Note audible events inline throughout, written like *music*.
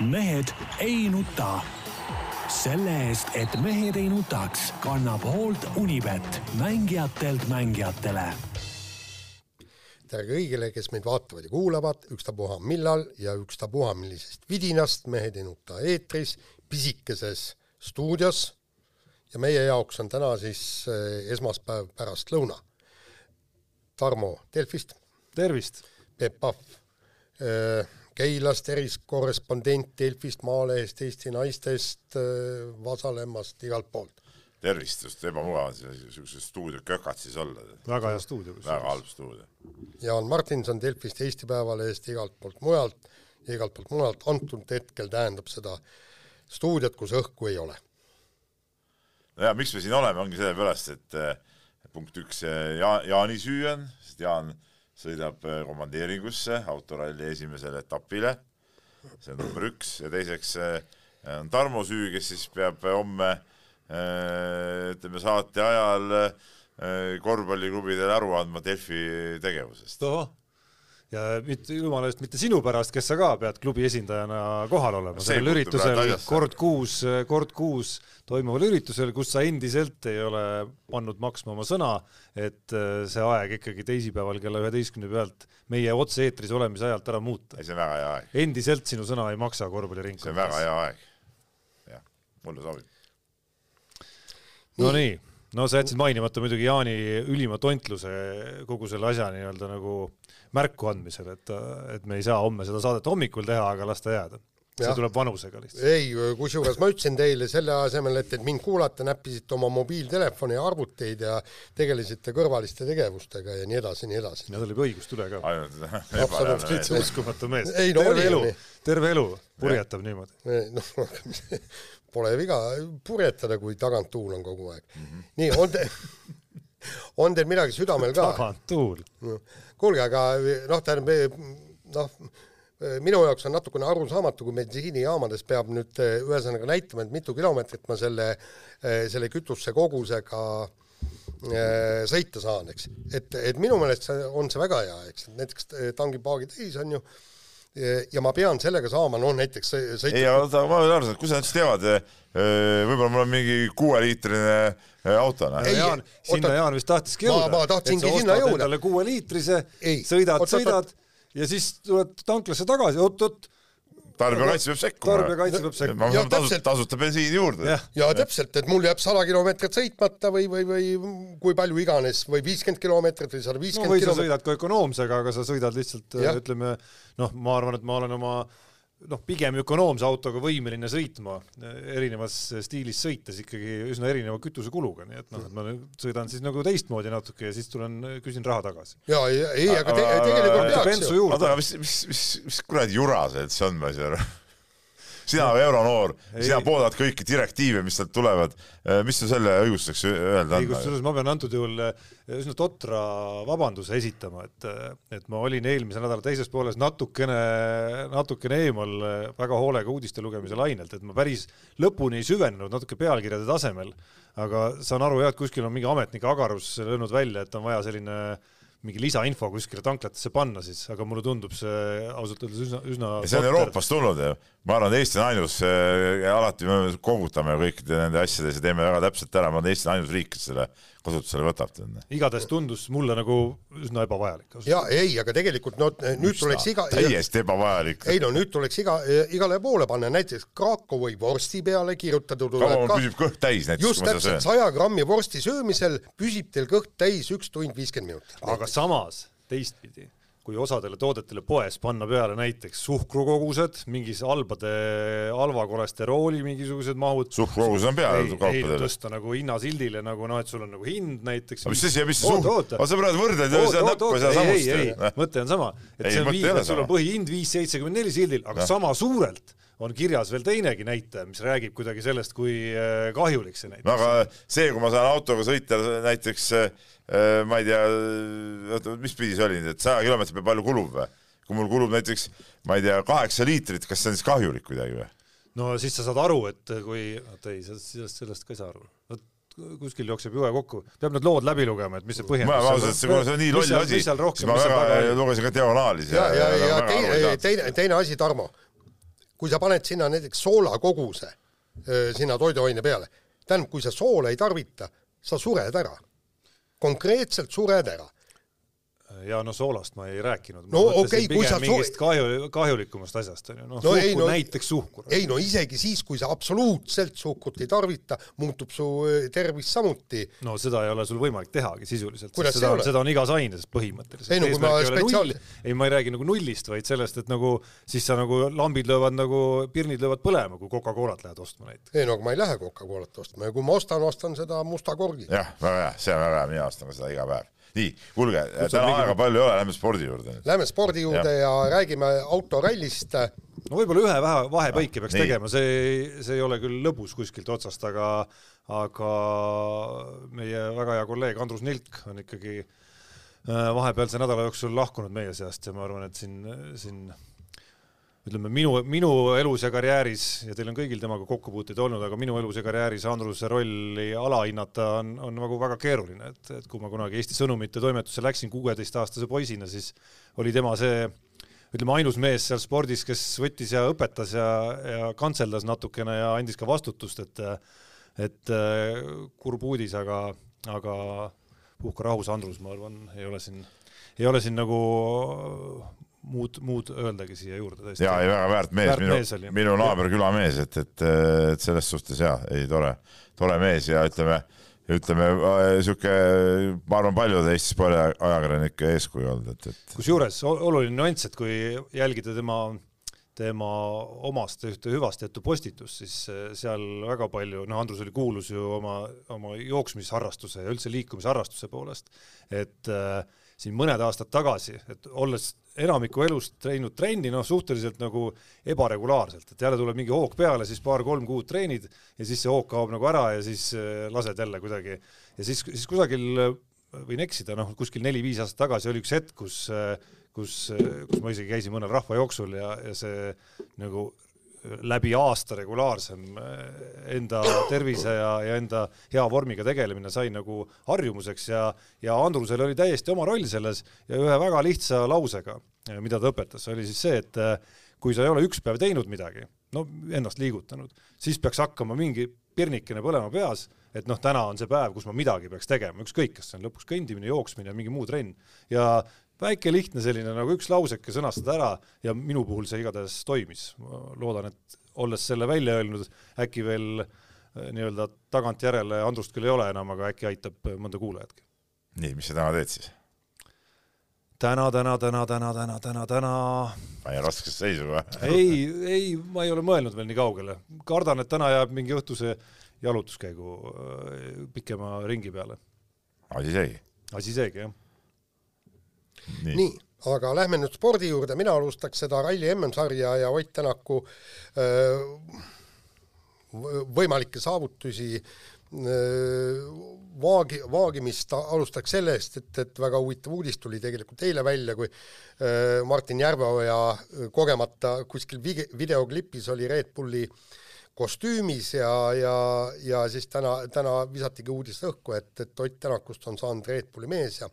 mehed ei nuta. selle eest, et mehed ei nutaks, kannab hoolt Unibet, mängijatelt mängijatele. tere kõigile, kes meid vaatavad ja kuulavad, ükstapuha millal ja ükstapuha millisest vidinast Mehed ei nuta eetris, pisikeses stuudios ja meie jaoks on täna siis eh, esmaspäev pärastlõuna. Tarmo Delfist. tervist! Peep Pahv eh, Keilast eriskorrespondent Delfist, Maalehest, Eesti Naistest, Vasalemmast, igalt poolt. tervist, just ebamugav on niisuguses stuudio kökatsis olla. väga hea stuudio. väga halb stuudio. Jaan Martinson Delfist, Eesti Päevalehest, igalt poolt mujalt ja igalt poolt mujalt, antud hetkel tähendab seda stuudiot, kus õhku ei ole. no ja miks me siin oleme, ongi sellepärast, et punkt üks, Jaan, Jaani süü on, sest Jaan sõidab äh, komandeeringusse autoralli esimesele etapile, see on number üks, ja teiseks äh, on Tarmo süü, kes siis peab homme äh, ütleme saate ajal korvpalliklubidele aru andma Delfi tegevusest. Ja mitte jumala eest mitte sinu pärast, kes sa ka pead klubi esindajana kohal olema sellel üritusel kord kuus, kord kuus toimuval üritusel, kus sa endiselt ei ole pannud maksma oma sõna, et äh, see aeg ikkagi teisipäeval kella üheteistkümne pealt meie otse-eetris olemise ajalt ära muuta. see on väga hea aeg. endiselt sinu sõna ei maksa korvpalliringkonnas. see on väga hea aeg. jah, mulle sobib. Nonii no sa jätsid mainimata muidugi Jaani ülima tontluse kogu selle asja nii-öelda nagu märku andmisel, et, et me ei saa homme seda saadet hommikul teha, aga las ta jääda. see ja. tuleb vanusega lihtsalt. ei, kusjuures ma ütlesin teile selle asemel, et, et mind kuulata, näppisite oma mobiiltelefoni ja arvuteid ja tegelesite kõrvaliste tegevustega ja nii edasi, nii edasi. ja tal oli õigust üle ka. absoluutselt. uskumatu mees. terve elu, terve elu purjetab niimoodi. noh, *laughs* pole viga purjetada, kui taganttuul on kogu aeg mm. -hmm. nii, on te, *laughs* on teil midagi südamel ka? taganttuul no,. Kuulge, aga noh, tähendab, noh, minu jaoks on natukene arusaamatu, kui bensiinijaamades peab nüüd ühesõnaga näitama, et mitu kilomeetrit ma selle, selle kütuse kogusega äh, sõita saan, eks. et, et minu meelest see on see väga hea, eks, näiteks tangipaagi täis on ju ja ma pean sellega saama, noh näiteks sõita ei, oota, ma olen aru kust sa näiteks teavad, võib-olla mul on mingi kuueliitrine auto, noh. Jaan, sinna Jaan vist tahtiski jõuda. ma, ma tahtsingi sinna jõuda. kuueliitrise, sõidad, sõidad ja siis tuled tanklasse tagasi, oot-oot tarbijakaitse peab sekkuma. tarbijakaitse peab sekkuma. ma saan tasuta, tasuta bensiini juurde. ja, ja täpselt, et mul jääb sada kilomeetrit sõitmata või, või, või kui palju iganes või viiskümmend kilomeetrit või sada viiskümmend no, või sa sõidad ka ökonoomsega, aga sa sõidad lihtsalt ja. ütleme noh, ma arvan, et ma olen oma noh, pigem ökonoomse autoga võimeline sõitma, erinevas stiilis sõites ikkagi üsna erineva kütusekuluga, nii et noh, et ma sõidan siis nagu teistmoodi natuke ja siis tulen, küsin raha tagasi. ja, ei, ei, aga te, tegelikult peaks ju. oota, aga mis, mis, mis, mis kuradi jura see üldse on, ma ei saa aru sina euronoor, sina pooldad kõiki direktiive, mis sealt tulevad. Äh, mis sul selle õigustuseks öelda on? kusjuures ma pean antud juhul äh, üsna totra vabanduse esitama, et, äh, et ma olin eelmise nädala teises pooles natukene, natukene eemal väga hoolega uudiste lugemise lainelt, et ma päris lõpuni ei süvenenud, natuke pealkirjade tasemel, aga saan aru jah, et kuskil on mingi ametnike agarus löönud välja, et on vaja selline mingi lisainfo kuskile tanklatesse panna siis, aga mulle tundub see ausalt öeldes üsna, üsna see on Euroopast tulnud ju, ma arvan, et Eesti on ainus äh,, alati me kogutame kõikide nende asjades ja teeme väga täpselt ära, ma arvan, Eesti on ainus riik, kes selle kasutusele võtab. igatahes tundus mulle nagu üsna ebavajalik. ja ei, aga tegelikult no nüüd Üsna, tuleks iga täiesti ebavajalik. ei no nüüd tuleks iga, igale poole panna, näiteks Krakowi vorsti peale kirjutatud kaua mul püsib kõht täis näiteks, just täpselt, saja grammi vorsti söömisel püsib teil kõht täis üks tund viiskümmend minutit. aga samas teistpidi kui osadele toodetele poes panna peale näiteks suhkrukogused, mingis halbade, halva kolesterooli mingisugused mahud. suhkrukogused on peal kaupadele. tõsta nagu hinnasildile nagu noh, et sul on nagu hind näiteks. mis asi, mis see suhkur, aga sa praegu võrdled ju seda näppu ja seda samust. ei, ei, mõte on sama, et ei, see on viis, sul on põhihind viis seitsekümmend neli sildil, aga ja. sama suurelt on kirjas veel teinegi näitaja, mis räägib kuidagi sellest, kui äh, kahjulik see näiteks on. aga see, kui ma saan autoga sõita näiteks Äh, ma ei tea, oota, mis pidi see oli nüüd, et saja kilomeetri peale palju kulub või? kui mul kulub näiteks, ma ei tea, kaheksa liitrit, kas see on siis kahjulik kuidagi või? no siis sa saad aru, et kui, oota ei, sellest, sellest ka ei saa aru. vot kuskil jookseb jube kokku, peab need lood läbi lugema, et mis see põhjendus on. ma ausalt, see, see on nii loll asi, siis ma väga lugesin ka diagonaalis. ja, ja, ja, ja teine, teine, teine asi, Tarmo kui sa paned sinna näiteks soolakoguse öö, sinna toiduaine peale, tähendab, kui sa soola ei tarvita, sa sured ära. Konkreetselt sured ära ja no soolast ma ei rääkinud. no okei okay,, kui sa mingist kahju, kahjulikumast asjast on ju, noh no, suhkur, no, näiteks suhkur. ei no isegi siis, kui sa absoluutselt suhkurt ei tarvita, muutub su äh, tervis samuti. no seda ei ole sul võimalik tehagi sisuliselt, seda, seda on igas aines põhimõtteliselt. ei no kui ma spetsiaal-. ei, ma ei räägi nagu nullist, vaid sellest, et nagu siis sa nagu lambid löövad nagu, pirnid löövad põlema, kui Coca-Colat lähed ostma näiteks. ei no aga ma ei lähe Coca-Colat ostma ja kui ma ostan, ostan seda musta korgi. jah, väga hea, see on väga hea, mina ostan seda iga päev nii, kuulge, täna aega palju ei ole, lähme spordi juurde. Lähme spordi juurde ja, ja räägime autorallist. no võib-olla ühe vähe vahepõike peaks nii. tegema, see, see ei ole küll lõbus kuskilt otsast, aga aga meie väga hea kolleeg Andrus Nilk on ikkagi äh, vahepealse nädala jooksul lahkunud meie seast ja ma arvan, et siin, siin ütleme minu, minu elus ja karjääris ja teil on kõigil temaga kokkupuuteid olnud, aga minu elus ja karjääris Andruse rolli alahinnata on, on nagu väga keeruline, et, et kui ma kunagi Eesti Sõnumite toimetusse läksin kuueteistaastase poisina, siis oli tema see ütleme, ainus mees seal spordis, kes võttis ja õpetas ja, ja kantseldas natukene ja andis ka vastutust, et et kurb uudis, aga, aga puhka rahus, Andrus, ma arvan, ei ole siin, ei ole siin nagu muud, muud öeldagi siia juurde tõesti. jaa, ei väga väärt mees, minu, mees minu naaberküla mees, et, et, et selles suhtes jaa, ei tore, tore mees ja ütleme, ütleme sihuke, ma arvan, paljude Eesti spordiajakirjanike eeskuju olnud, et, et. kusjuures oluline nüanss, et kui jälgida tema, tema omast ühte hüvasti jättu postitust, siis eh, seal väga palju, noh, Andrus oli kuulus ju oma, oma jooksmisharrastuse ja üldse liikumisharrastuse poolest, et äh, siin mõned aastad tagasi, et olles enamiku elust teinud trenni noh, suhteliselt nagu ebaregulaarselt, et jälle tuleb mingi hoog peale, siis paar-kolm kuud treenid ja siis see hoog kaob nagu ära ja siis äh, lased jälle kuidagi. Ja siis, siis kusagil äh, võin eksida, noh, kuskil neli-viis aastat tagasi oli üks hetk, kus, äh, kus, kus ma isegi käisin mõnel rahvajooksul ja, ja see nagu läbi aasta regulaarsem eh, enda tervise ja, ja enda hea vormiga tegelemine sai nagu harjumuseks ja, ja Andrusel oli täiesti oma roll selles ja ühe väga lihtsa lausega, eh, mida ta õpetas, oli siis see, et eh, kui sa ei ole üks päev teinud midagi, no ennast liigutanud, siis peaks hakkama mingi pirnikene põlema peas, et noh, täna on see päev, kus ma midagi peaks tegema, ükskõik, kas see on lõpuks kõndimine, jooksmine, mingi muu trenn. Ja väike lihtne selline nagu üks lauseke sõnastada ära ja minu puhul see igatahes toimis. ma loodan, et olles selle välja öelnud, äkki veel äh, nii-öelda tagantjärele, Andrust küll ei ole enam, aga äkki aitab mõnda kuulajatki. nii, mis sa täna teed siis? täna, täna, täna, täna, täna, täna, täna. panen raskesse seisu või? *laughs* ei, ei, ma ei ole mõelnud veel nii kaugele. kardan, et täna jääb mingi õhtuse jalutuskäigu äh, pikema ringi peale. asi seegi. asi seegi, jah nii, nii, aga lähme nüüd spordi juurde, mina alustaks seda Ralli MM-sarja ja Ott Tänaku võimalikke saavutusi vaagi, vaagimist alustaks sellest, et, et väga huvitav uudis tuli tegelikult eile välja, kui Martin Järveoja kogemata kuskil videoklipis oli Red Bulli kostüümis ja, ja, ja siis täna, täna visatigi uudis õhku, et, et Ott Tänakust on saanud Red Bulli mees ja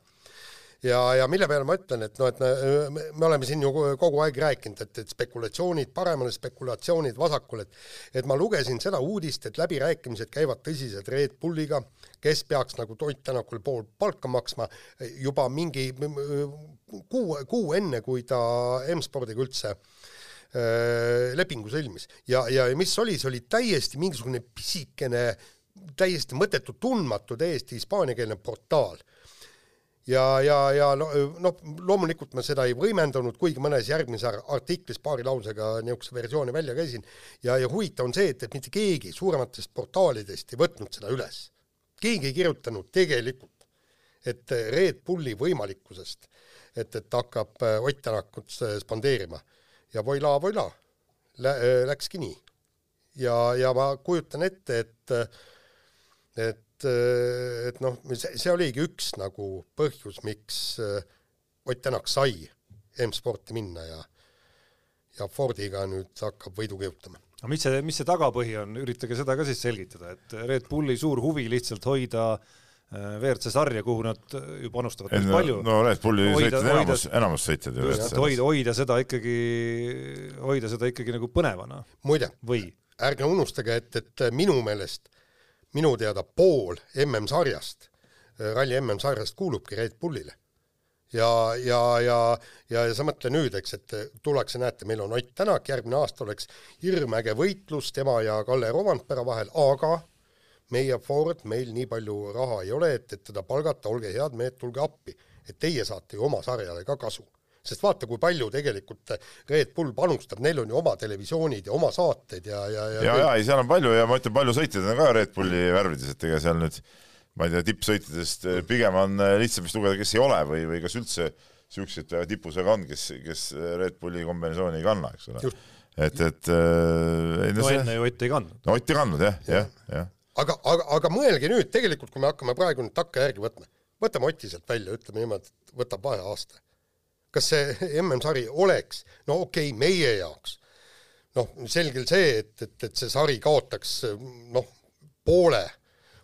ja, ja mille peale ma ütlen, et noh, et me, me oleme siin ju kogu aeg rääkinud, et, et spekulatsioonid paremale, spekulatsioonid vasakule, et et ma lugesin seda uudist, et läbirääkimised käivad tõsiselt Red Bulliga, kes peaks nagu Toit Tänakule pool palka maksma juba mingi kuu, kuu enne, kui ta M-spordiga üldse öö, lepingu sõlmis. ja, ja mis oli, see oli täiesti mingisugune pisikene, täiesti mõttetu, tundmatu, täiesti hispaaniakeelne portaal ja, ja, ja noh, loomulikult ma seda ei võimendanud, kuigi mõnes järgmises artiklis paari lausega niisuguse versiooni välja käisin, ja, ja huvitav on see, et, et mitte keegi suurematest portaalidest ei võtnud seda üles. keegi ei kirjutanud tegelikult, et Red Bulli võimalikkusest, et, et hakkab äh, Ott Tänakut spandeerima. ja voila, voila, äh, läkski nii. ja, ja ma kujutan ette, et, et et, noh, see, oligi üks nagu põhjus, miks äh, Ott Tänak sai M-sporti minna ja ja Fordiga nüüd hakkab võidu kihutama. no mis see, mis see tagapõhi on, üritage seda ka siis selgitada, et Red Bulli suur huvi lihtsalt hoida WRC sarja, kuhu nad ju panustavad päris palju. no Red Bulli sõitjad, enamus, enamus sõitjad ju. hoida, hoida seda ikkagi, hoida seda ikkagi nagu põnevana. muide, ärge unustage, et, et minu meelest, minu teada pool MM-sarjast, ralli MM-sarjast kuulubki Red Bullile ja, ja, ja, ja, ja sa mõtle nüüd, eks, et tullakse, näete, meil on Ott Tänak, järgmine aasta oleks hirmäge võitlus tema ja Kalle Rovandpera vahel, aga meie Ford, meil nii palju raha ei ole, et, et teda palgata, olge head mehed, tulge appi. et teie saate ju oma sarjale ka kasu. Sest vaata, kui palju tegelikult Red Bull panustab, neil on ju oma televisioonid ja oma saated ja, ja, ja ja, ja ei, seal on palju ja ma ütlen, palju sõitjaid on ka Red Bulli värvides, et ega seal nüüd ma ei tea, tippsõitjatest eh, pigem on eh, lihtsam vist lugeda, kes ei ole või, või kas üldse niisugused tipus väga on, kes, kes Red Bulli kombinesooni ei kanna, eks ole. et, et äh, no, see... enne ju Ott ei kandnud. no Ott ei kandnud jah, jah, jah aga, aga, aga mõelge nüüd tegelikult, kui me hakkame praegu nüüd takka järgi võtma, võtame Oti sealt välja, ütleme niimoodi, et võtab vaheaasta. Kas see MM-sari oleks, no okei okay,, meie jaoks, noh, selgelt see, et, et, et see sari kaotaks noh, poole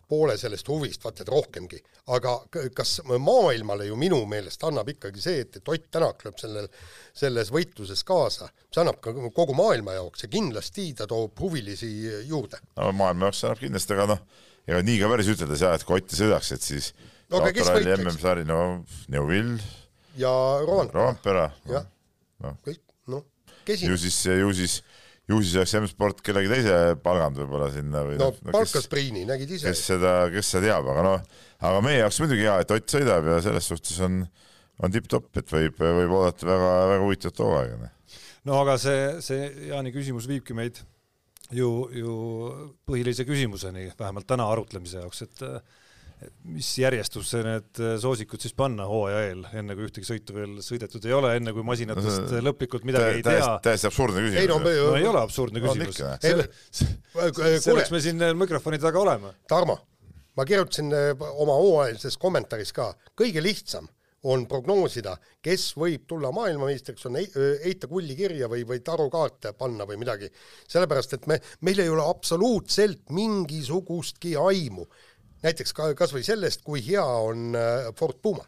poole sellest huvist, vaata et rohkemgi. aga kas maailmale ju minu meelest annab ikkagi see, et, et Ott Tänak lööb sellel, selles võitluses kaasa, see annab ka kogu maailma jaoks ja kindlasti ta toob huvilisi juurde. no maailma jaoks annab kindlasti, aga noh, ega nii ka päris ütelda ei saa, et kui Otti sõidaks, et siis no, aga kes võitleks? MM-sari, no Neuvill ja Roandpera. Roandpera. jah, noh, kõik, noh, kes ju siis, ju siis ju siis oleks M-sport kellegi teise palganud võib-olla sinna või no, no palkas Priini, nägid ise. kes seda, kes seda teab, aga noh, aga meie jaoks muidugi hea, et Ott sõidab ja selles suhtes on, on tipp-topp, et võib, võib oodata väga, väga huvitavat hooaega. Noh. no aga see, see Jaani küsimus viibki meid ju, ju põhilise küsimuseni, vähemalt täna arutlemise jaoks, et mis järjestusse need äh, soosikud siis panna hooaja eel, enne kui ühtegi sõitu veel sõidetud ei ole, enne kui masinatest no, lõplikult midagi ei tea. täiesti absurdne küsimus. ei no, me, no ei ole absurdne küsimus. selleks me siin mikrofonide taga oleme. Tarmo, ma kirjutasin äh, oma hooajalises kommentaaris ka, kõige lihtsam on prognoosida, kes võib tulla maailmameistriks, on heita kulli kirja või, või tarukaarte panna või midagi. sellepärast, et me, meil ei ole absoluutselt mingisugustki aimu näiteks ka kas või sellest, kui hea on äh, Ford Puma.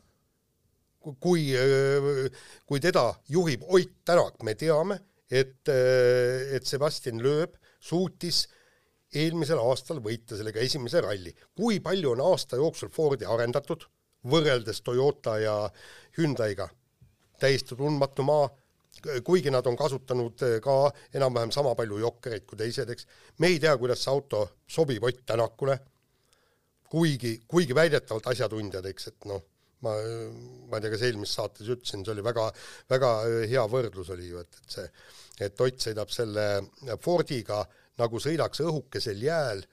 kui, äh, kui teda juhib Ott Tänak, me teame, et, äh, et Sebastian Loeb suutis eelmisel aastal võita sellega esimese ralli. kui palju on aasta jooksul Fordi arendatud võrreldes Toyota ja Hyundai'ga? täiesti tundmatu maa, kuigi nad on kasutanud ka enam-vähem sama palju jokkereid kui teised, eks. me ei tea, kuidas see auto sobib Ott Tänakule kuigi, kuigi väidetavalt asjatundjad, eks, et noh, ma, ma ei tea, kas eelmises saates ütlesin, see oli väga, väga hea võrdlus oli ju, et, et see, et Ott sõidab selle Fordiga nagu sõidaks õhukesel jääl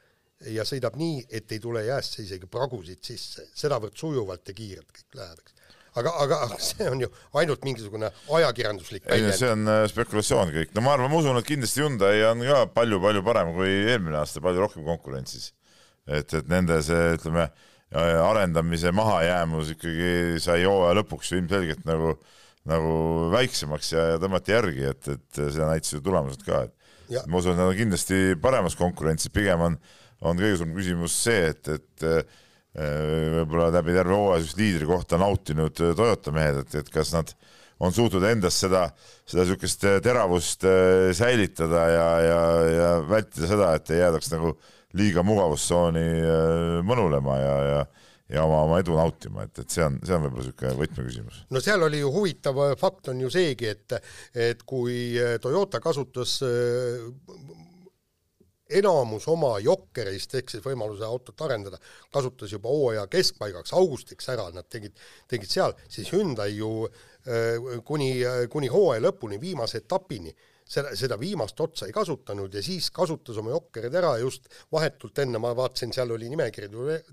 ja sõidab nii, et ei tule jäässe isegi pragusid sisse, sedavõrd sujuvalt ja kiirelt kõik läheb, eks. Aga, aga see on ju ainult mingisugune ajakirjanduslik väljend. see on äh, spekulatsioon kõik, no ma arvan, ma usun, et kindlasti Hyundai on ka palju-palju parem kui eelmine aasta, palju rohkem konkurentsis et, et nende see, ütleme, arendamise mahajäämus ikkagi sai hooaja lõpuks ju ilmselgelt nagu, nagu väiksemaks ja, ja tõmmati järgi, et, et seda näitasid ju tulemused ka, et ma usun, et nad on kindlasti paremas konkurentsis, pigem on, on kõige suurem küsimus see, et, et äh, võib-olla läbi terve hooaja sellist liidri kohta nautinud Toyota mehed, et, et kas nad on suutnud endas seda, seda niisugust teravust äh, säilitada ja, ja, ja vältida seda, et ei jäädaks nagu liiga mugavustsooni äh, mõnulema ja, ja ja oma, oma edu nautima, et, et see on, see on võib-olla niisugune võtmeküsimus. no seal oli ju huvitav äh, fakt on ju seegi, et, et kui äh, Toyota kasutas enamus oma jokkerist ehk siis võimaluse autot arendada, kasutas juba hooaja keskpaigaks, augustiks ära, nad tegid, tegid seal, siis Hyundai ju kuni, kuni hooaja lõpuni, viimase etapini seda, seda viimast otsa ei kasutanud ja siis kasutas oma jokkerid ära just vahetult enne, ma vaatasin, seal oli nimekiri,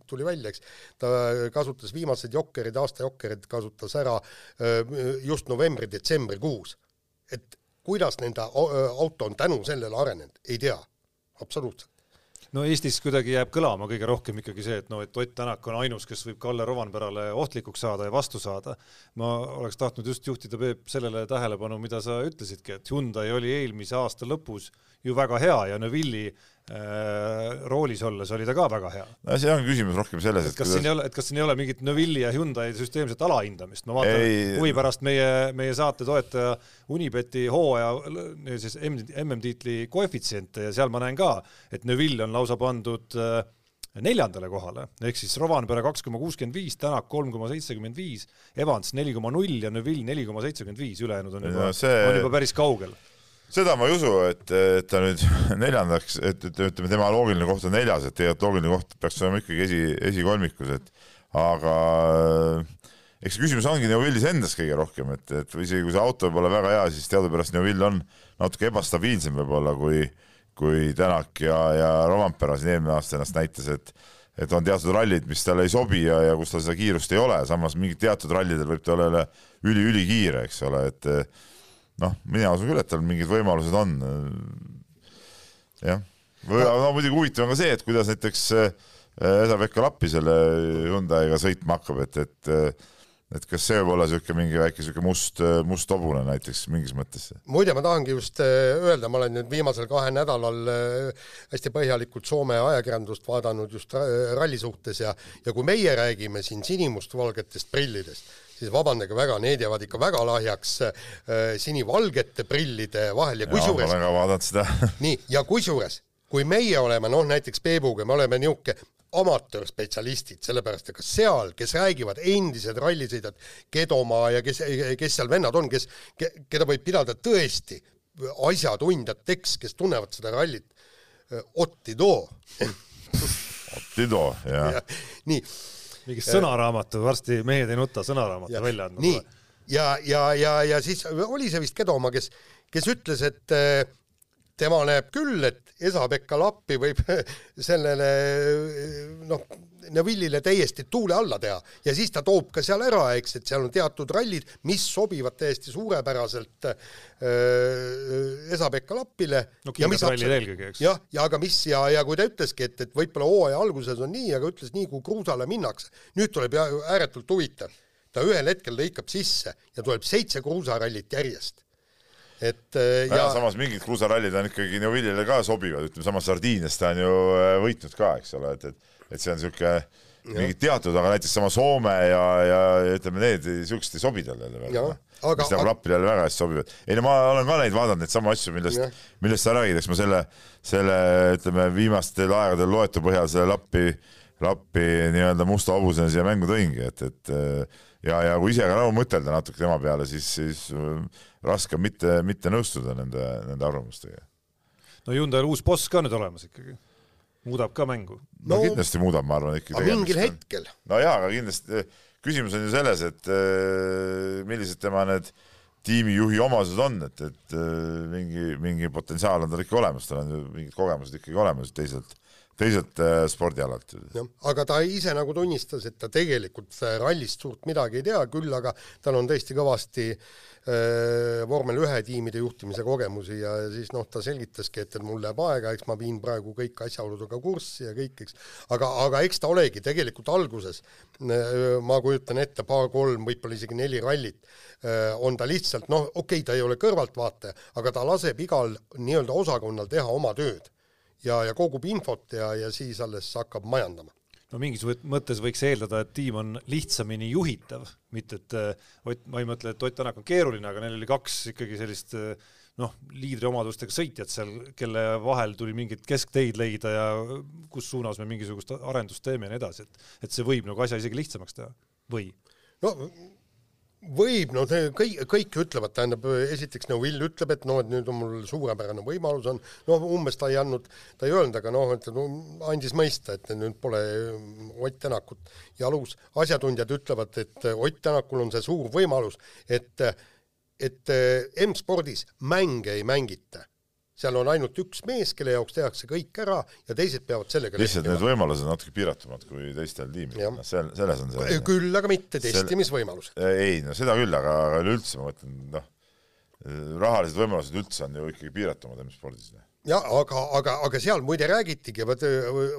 tuli, välja, eks, ta kasutas viimased jokkerid, aasta jokkerid kasutas ära just novembri-detsembrikuus. et kuidas nende auto on tänu sellele arenenud, ei tea, absoluutselt no Eestis kuidagi jääb kõlama kõige rohkem ikkagi see, et noh, et Ott Tänak on ainus, kes võib Kalle Rovanperale ohtlikuks saada ja vastu saada. ma oleks tahtnud just juhtida, Peep, sellele tähelepanu, mida sa ütlesidki, et Hyundai oli eelmise aasta lõpus ju väga hea ja Neville'i roolis olles oli ta ka väga hea. no see on küsimus rohkem selles, et kas kuidas... siin ei ole, et kas siin ei ole mingit Neville'i ja Hyundai süsteemset alahindamist, ma vaatan ei... huvi pärast meie, meie saate toetaja Unibeti hooaja siis MM-tiitli koefitsiente ja seal ma näen ka, et Neville on lausa pandud äh, neljandale kohale, ehk siis Rovanpera kaks koma kuuskümmend viis, Tänak kolm koma seitsekümmend viis, Evans neli koma null ja Neville neli koma seitsekümmend viis, ülejäänud on juba, see... on juba päris kaugel seda ma ei usu, et, et ta nüüd *laughs* neljandaks, et, et ütleme, tema loogiline koht on neljas, et tegelikult loogiline koht peaks olema ikkagi esi, esikolmikus, et aga eks see küsimus ongi Neuvillis endas kõige rohkem, et, et isegi kui see auto võib olla väga hea, siis teadupärast Neuvill on natuke ebastabiilsem võib-olla kui äh, kui Tänak ja, ja Rovampera siin eelmine aasta ennast näitas, et et on teatud rallid, mis talle ei sobi ja, ja kus tal seda kiirust ei ole, samas mingid teatud rallidel võib ta olla üli-ülikiire, eks ole, et noh, mina usun küll, et tal mingid võimalused on. jah, või no muidugi huvitav on ka see, et kuidas näiteks Esa-Pekka Lappi selle Hyundai'ga sõitma hakkab, et, et et kas see võib olla niisugune mingi väike niisugune must, must hobune näiteks mingis mõttes? muide, ma tahangi just äh, öelda, ma olen nüüd viimasel kahel nädalal äh, hästi põhjalikult Soome ajakirjandust vaadanud just ralli suhtes ja ja kui meie räägime siin sinimustvalgetest prillidest, siis vabandage väga, need jäävad ikka väga lahjaks äh, sinivalgete prillide vahel ja kusjuures ma olen ka vaadanud seda *laughs* nii, ja kusjuures kui meie oleme, noh näiteks Peebuga, me oleme niisugune amatöörspetsialistid, sellepärast et ka seal, kes räägivad, endised rallisõidjad, Kedomaa ja kes, kes seal vennad on, kes, keda võib pidada tõesti asjatundjateks, kes tunnevad seda rallit, Otti Too Otti Too, jah ja,. nii. Mingi sõnaraamatu, varsti Mehed ei nuta sõnaraamatu välja andma. nii, ja, ja, ja, ja siis oli see vist Kedomaa, kes, kes ütles, et tema näeb küll, et Esa-Pekka Lappi võib *laughs* sellele noh, Neville'ile täiesti tuule alla teha ja siis ta toob ka seal ära, eks, et seal on teatud rallid, mis sobivad täiesti suurepäraselt äh, Esa-Pekka Lappile. no kiired rallid eelkõige, eks. jah, ja aga mis ja, ja kui ta ütleski, et, et võib-olla hooaja alguses on nii, aga ütles nii, kui kruusale minnakse, nüüd tuleb ääretult huvitav, ta ühel hetkel lõikab sisse ja tuleb seitse kruusarallit järjest et äh, ja, ja samas mingid kruusarallid on ikkagi Neuvillile ka sobivad, ütleme samas Sardiinias ta on ju äh, võitnud ka, eks ole, et, et et see on niisugune mingid teatud, aga näiteks sama Soome ja, ja ütleme, need niisugused ei sobi talle jälle väga. mis nagu Lappile jälle väga hästi sobivad. ei no ma olen ka neid vaadanud, neid samu asju, millest, millest sa räägid, eks ma selle, selle ütleme, viimastel aegadel loetu põhjal selle Lappi, Lappi nii-öelda musta hobusena siia mängu tõingi, et, et ja, ja kui ise ka nagu mõtelda natuke tema peale, siis, siis raske on mitte, mitte nõustuda nende, nende arvamustega. no Hyundai'l uus boss ka nüüd olemas ikkagi, muudab ka mängu. no, no kindlasti muudab, ma arvan ikkagi. mingil hetkel. no jaa, aga kindlasti küsimus on ju selles, et äh, millised tema need tiimijuhi omadused on, et, et äh, mingi, mingi potentsiaal on tal ikka olemas, tal on ju mingid kogemused ikkagi olemas teiselt teiselt äh, spordialalt. jah, aga ta ise nagu tunnistas, et ta tegelikult rallist suurt midagi ei tea, küll aga tal on tõesti kõvasti äh, vormel ühe tiimide juhtimise kogemusi ja siis noh, ta selgitaski, et, et mul läheb aega, eks ma viin praegu kõik asjaoludega kurssi ja kõik, eks. aga, aga eks ta olegi tegelikult alguses äh,, ma kujutan ette, paar-kolm, võib-olla isegi neli rallit äh,, on ta lihtsalt noh, okei okay,, ta ei ole kõrvaltvaataja, aga ta laseb igal nii-öelda osakonnal teha oma tööd ja, ja kogub infot ja, ja siis alles hakkab majandama no mingis mõttes võiks eeldada, et tiim on lihtsamini juhitav, mitte et äh, Ott, ma ei mõtle, et Ott Tänak on keeruline, aga neil oli kaks ikkagi sellist äh, noh, liidriomadustega sõitjat seal, kelle vahel tuli mingeid keskteid leida ja kus suunas me mingisugust arendust teeme ja nii edasi, et et see võib nagu asja isegi lihtsamaks teha või? no võib, no kõik, kõik ütlevad, tähendab, esiteks no Will ütleb, et noh, et nüüd on mul suurepärane võimalus on, noh, umbes ta ei andnud, ta ei öelnud, aga noh, et no, andis mõista, et nüüd pole Ott Tänakut jalus. asjatundjad ütlevad, et Ott Tänakul on see suur võimalus, et, et M-spordis mänge ei mängita seal on ainult üks mees, kelle jaoks tehakse kõik ära ja teised peavad sellega lihtsalt need võimalused on natuke piiratumad kui teistel tiimidel, noh seal, selles on see küll, aga mitte testimisvõimalused. ei, no seda küll, aga, aga üleüldse ma mõtlen, noh, rahalised võimalused üldse on ju ikkagi piiratumad M-spordis. jah, aga, aga, aga seal muide räägitigi, vot,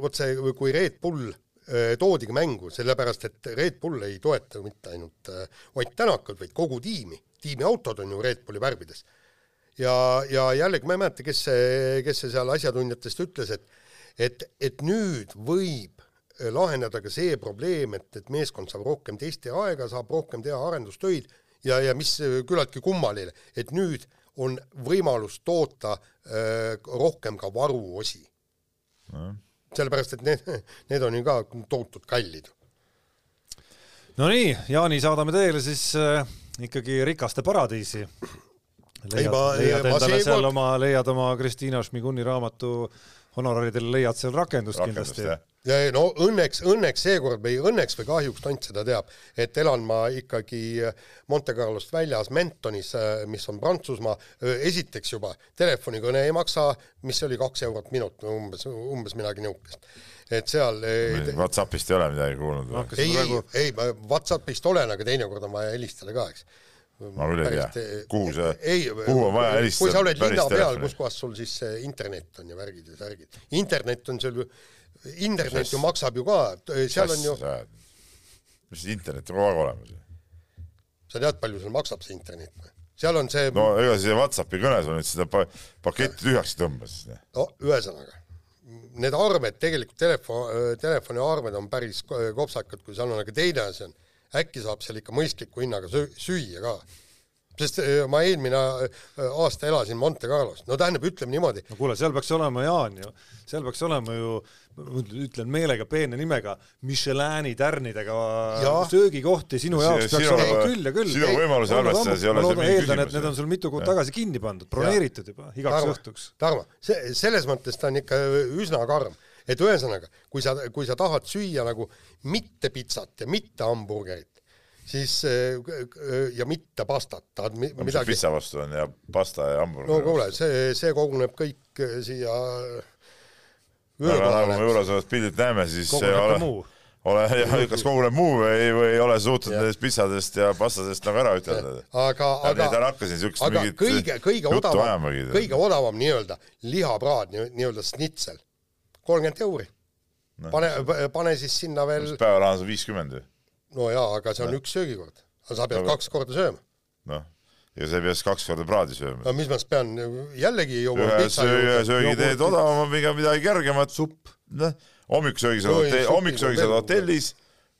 vot see, kui Red Bull äh, toodigi mängu, sellepärast et Red Bull ei toeta mitte ainult äh, Ott Tänakut, vaid kogu tiimi. tiimiautod on ju Red Bulli värvides ja, ja jällegi ma ei mäleta, kes see, kes see seal asjatundjatest ütles, et et, et nüüd võib laheneda ka see probleem, et, et meeskond saab rohkem testiaega, saab rohkem teha arendustöid ja, ja mis küllaltki kummaline, et nüüd on võimalus toota öö, rohkem ka varuosi no.. sellepärast, et need, need on ju ka tohutult kallid. Nonii, Jaani, saadame teile siis äh, ikkagi rikaste paradiisi. Leiad, leiad endale seal oma, leiad oma Kristiina Šmiguni raamatu honoraridele leiad seal rakendust, rakendust kindlasti ja no õnneks, õnneks seekord või õnneks või kahjuks tont seda teab, et elan ma ikkagi Monte Carlost väljas Mentonis, mis on Prantsusmaa, esiteks juba telefonikõne ei maksa, mis oli kaks eurot minut umbes, umbes midagi niisugust. et seal Whatsappist ei ole midagi kuulnud või? ei, ei, ei, Whatsappist olen, aga teinekord on vaja helistada ka, eks ma küll ei tea, kuhu see, kuhu on vaja helistada? kui sa oled linna peal, kus kohas sul siis internet on ja värgid ja särgid. internet on seal ju internet ju maksab ju ka, seal on ju. mis internet on kogu aeg olemas ju. sa tead, palju seal maksab see internet või? seal on see. no ega see Whatsappi kõnes on, et seda pa paketti tühjaks tõmbas. no ühesõnaga, need arved tegelikult telefon, telefoniarved on päris kopsakad, kui seal on, aga teine asi on, äkki saab seal ikka mõistliku hinnaga süüa ka sest äh, ma eelmine äh, aasta elasin Monte Carlos, no tähendab, ütleme niimoodi. no kuule, seal peaks olema, Jaan ju, seal peaks olema ju, ütlen meelega peene nimega, Michelini tärnidega ja. söögikohti sinu jaoks peaks sinu, olema küll ja küll. sinu võimalusi arvestades ei ole see mingi eeldan, et need on sul mitu kuud tagasi kinni pandud, broneeritud juba igaks Tarmo, õhtuks. Tarmo, see, selles mõttes ta on ikka üsna karm, et ühesõnaga, kui sa, kui sa tahad süüa nagu mitte pitsat ja mitte hamburgerit, siis äh, ja mitte pastat, tahad mi no, midagi. pitsa vastu on ja pasta ja hamburger. no kuule, see, see koguneb kõik äh, siia. aga nagu me olevat pildilt näeme, siis ole, ole, *laughs* kas koguneb muu või, või ei ole suutnud nendest pitsadest ja pastadest nagu ära ütelda. aga, aga, aga kõige, kõige odavam, kõige odavam nii-öelda lihapraad, nii-öelda snitsel, kolmkümmend euri no.. pane, pane siis sinna veel. päevaraha on viiskümmend ju no jaa, aga see on no. üks söögikord. aga sa pead no, kaks korda sööma. noh, ja sa ei pea siis kaks korda praadi sööma. no mis ma siis pean, jällegi jõuan ühe söö, söögi teed odavama, pigem midagi kergemat. supp. noh, hommikusöögi saad hotell, hommikusöögi saad hotellis,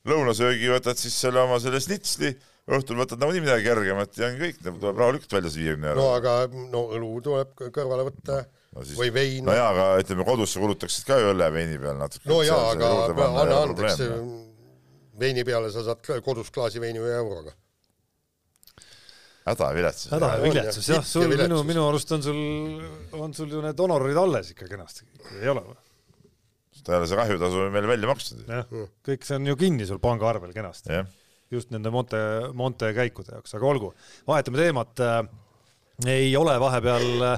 lõunasöögi võtad siis selle oma selle snitsli, õhtul võtad nagunii midagi kergemat ja on kõik, tuleb rahulikult välja see viiekümne euro. no aga no õlu tuleb kõrvale võtta no siis, või vein. no jaa, aga ütleme, kodus sa kulutaksid ka ju õlle veini peal natuke. no jaa, aga anna andeks, veini peale sa saad kodus klaasi veini ühe euroga. häda ja viletsus. häda ja viletsus jah, sul minu, minu arust on sul, on sul ju need honorid alles ikka kenasti, ei ole või? ta ei ole see kahjutasu veel välja makstud. jah, kõik see on ju kinni sul pangaarvel kenasti. just nende Monte, Monte käikude jaoks, aga olgu, vahetame teemat. ei ole vahepeal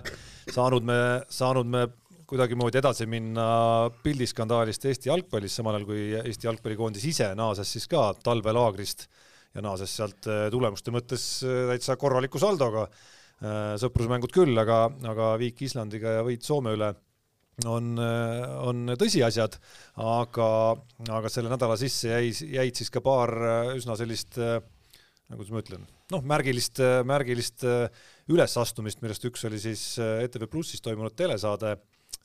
saanud me, saanud me kuidagimoodi edasi minna pildiskandaalist Eesti jalgpallis, samal ajal kui Eesti jalgpallikoondis ise naases siis ka talvelaagrist ja naases sealt äh, tulemuste mõttes äh, täitsa korraliku saldoga. Äh, sõprusmängud küll, aga, aga viik Islandiga ja võit Soome üle on, on tõsiasjad, aga, aga selle nädala sisse jäi, jäid siis ka paar üsna sellist nagu ma ütlen, noh, märgilist, märgilist ülesastumist, millest üks oli siis ETV Plussis toimunud telesaade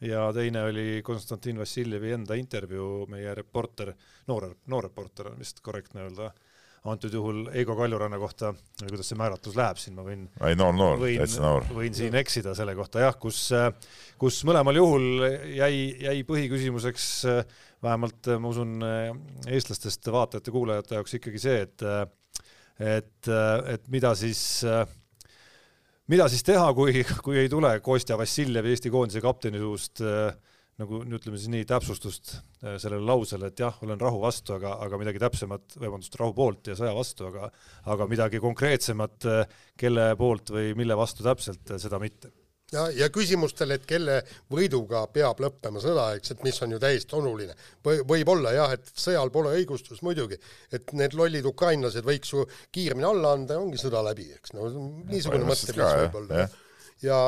ja teine oli Konstantin Vassiljevi enda intervjuu, meie reporter, noor, noor reporter on vist korrektne öelda, antud juhul Eigo Kaljuranna kohta, kuidas see määratlus läheb siin, ma võin ei noor, noor, täitsa noor. võin siin eksida selle kohta jah, kus, kus mõlemal juhul jäi, jäi põhiküsimuseks vähemalt ma usun eestlastest vaatajate-kuulajate jaoks ikkagi see, et et, et mida siis äh, mida siis teha, kui, kui ei tule Kostja Vassiljev Eesti koondise kapteni suust äh, nagu ütleme siis nii täpsustust äh, sellele lausele, et jah, olen rahu vastu, aga, aga midagi täpsemat, vabandust, rahu poolt ja sõja vastu, aga aga midagi konkreetsemat, äh, kelle poolt või mille vastu täpselt, seda mitte ja, ja küsimustel, et kelle võiduga peab lõppema sõda, eks, et mis on ju täiesti oluline või võib-olla jah, et sõjal pole õigustust muidugi, et need lollid ukrainlased võiks ju kiiremini alla anda ja ongi sõda läbi, eks no niisugune mõtteviis võib-olla. ja,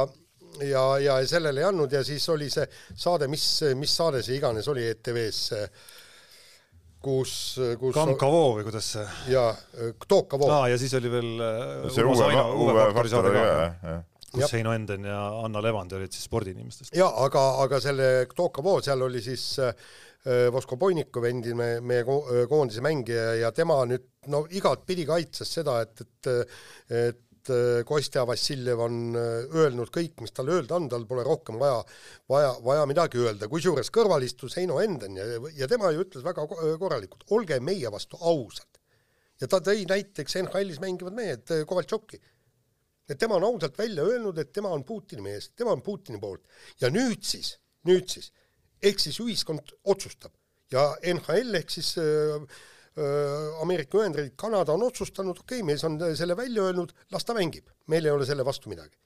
ja, ja sellele ei andnud ja siis oli see saade, mis, mis saade see iganes oli ETV-s kus, kus Kamkavo või kuidas see? jaa, Tokavo. aa, ja siis oli veel see uue, uue faktor oli ka, kus. Heino Enden ja Anna Levandi olid siis spordiinimestest. jaa, aga, aga selle Tokavoo, seal oli siis äh, Vosko Poinikov, endine meie koondise mängija ja tema nüüd no igatpidi kaitses seda, et, et et Kostja Vassiljev on öelnud kõik, mis tal öelda on, tal pole rohkem vaja, vaja, vaja midagi öelda, kusjuures kõrval istus Heino Enden ja, ja tema ju ütles väga korralikult, olge meie vastu ausad. ja ta tõi näiteks NHL-is mängivad mehed Kovaltšoki et tema on ausalt välja öelnud, et tema on Putini mees, tema on Putini poolt. ja nüüd siis, nüüd siis, ehk siis ühiskond otsustab ja NHL ehk siis äh, äh, Ameerika Ühendriigid, Kanada on otsustanud, okei okay,, mees on selle välja öelnud, las ta mängib, meil ei ole selle vastu midagi.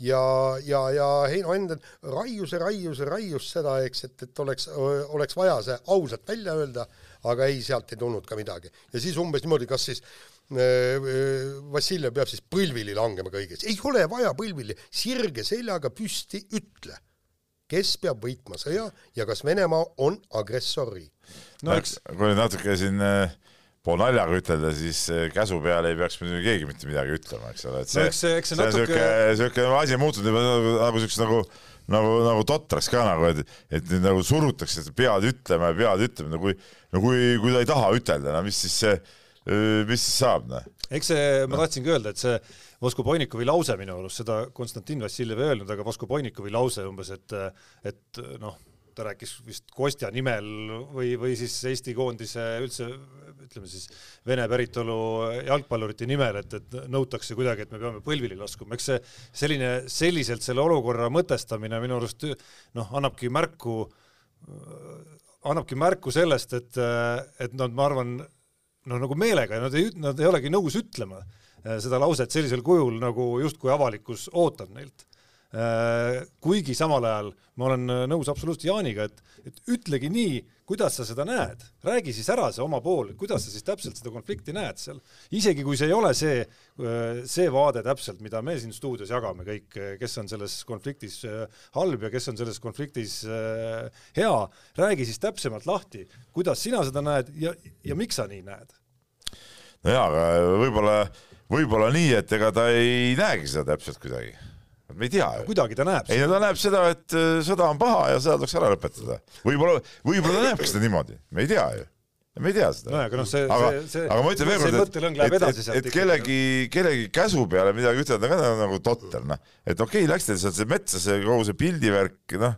ja, ja, ja Heino Enden raius ja raius ja raius seda, eks, et, et oleks, oleks vaja see ausalt välja öelda, aga ei, sealt ei tulnud ka midagi. ja siis umbes niimoodi, kas siis äh, Vassiljev peab siis põlvili langema kõiges, ei ole vaja põlvili, sirge seljaga püsti ütle, kes peab võitma sõja ja kas Venemaa on agressorriik. no eks kui natuke siin äh, poolnaljaga ütelda, siis käsu peale ei peaks muidugi keegi mitte midagi ütlema, eks ole, et see, no, eks see, see, see natuke... on siuke, siuke asi on muutunud juba nagu, nagu siukse nagu nagu, nagu totraks ka nagu, et, et nüüd nagu surutakse, et pead ütlema ja pead ütlema, no kui, no kui, kui ta ei taha ütelda, no mis siis see mis siis saab, noh? eks see, ma tahtsingi öelda, et see Vosko Poinikovi lause minu arust, seda Konstantin Vassiljev ei öelnud, aga Vosko Poinikovi lause umbes, et, et noh, ta rääkis vist Kostja nimel või, või siis Eesti koondise üldse ütleme siis vene päritolu jalgpallurite nimel, et, et nõutakse kuidagi, et me peame põlvili laskuma, eks see selline, selliselt selle olukorra mõtestamine minu arust noh, annabki märku, annabki märku sellest, et, et nad, ma arvan, no nagu meelega ja nad ei, nad ei olegi nõus ütlema äh, seda lauset sellisel kujul, nagu justkui avalikkus ootab neilt. Äh, kuigi samal ajal ma olen nõus absoluutselt Jaaniga, et, et ütlegi nii, kuidas sa seda näed, räägi siis ära see oma pool, kuidas sa siis täpselt seda konflikti näed seal. isegi kui see ei ole see, äh, see vaade täpselt, mida me siin stuudios jagame kõik, kes on selles konfliktis halb ja kes on selles konfliktis hea, räägi siis täpsemalt lahti, kuidas sina seda näed ja, ja miks sa nii näed no jaa, aga võib-olla, võib-olla nii, et ega ta ei näegi seda täpselt kuidagi. Me ei tea ju. kuidagi ta näeb. ei no ta näeb seda, et äh, sõda on paha ja sõda tuleks ära lõpetada. võib-olla, võib-olla ta näebki seda niimoodi, me ei tea ju me ei tea seda. nojah, aga noh, see, see, see aga ma ütlen veel kord, et, et, et, et kellegi, kellegi käsu peale midagi ütelda ka nagu totter, noh. et okei okay,, läks teil sealt see metsa, see kogu see pildivärk, noh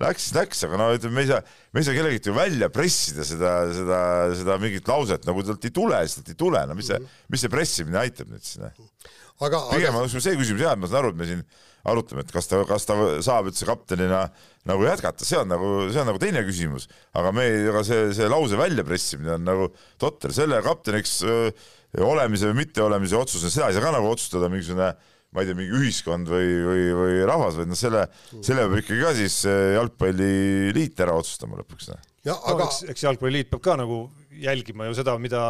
Läks, läks, aga no ütleme, me ei saa, me ei saa kellegilt ju välja pressida seda, seda, seda mingit lauset, nagu talt ei tule, siis talt ei tule, no mis see, mis see pressimine aitab nüüd siis, noh. Aga, pigem aga... on see küsimus jah, et ma saan aru, et me siin arutame, et kas ta, kas ta saab üldse kaptenina nagu jätkata, see on nagu, see on nagu teine küsimus, aga me, aga see, see lause väljapressimine on nagu totter, selle kapteniks öö, olemise või mitteolemise otsuse, seda ei saa ka nagu otsustada mingisugune äh, ma ei tea, mingi ühiskond või, või, või rahvas, vaid noh, selle, selle peab ikkagi ka siis eh, jalgpalliliit ära otsustama lõpuks. Noh. ja aga no, eks, eks jalgpalliliit peab ka nagu jälgima ju seda, mida,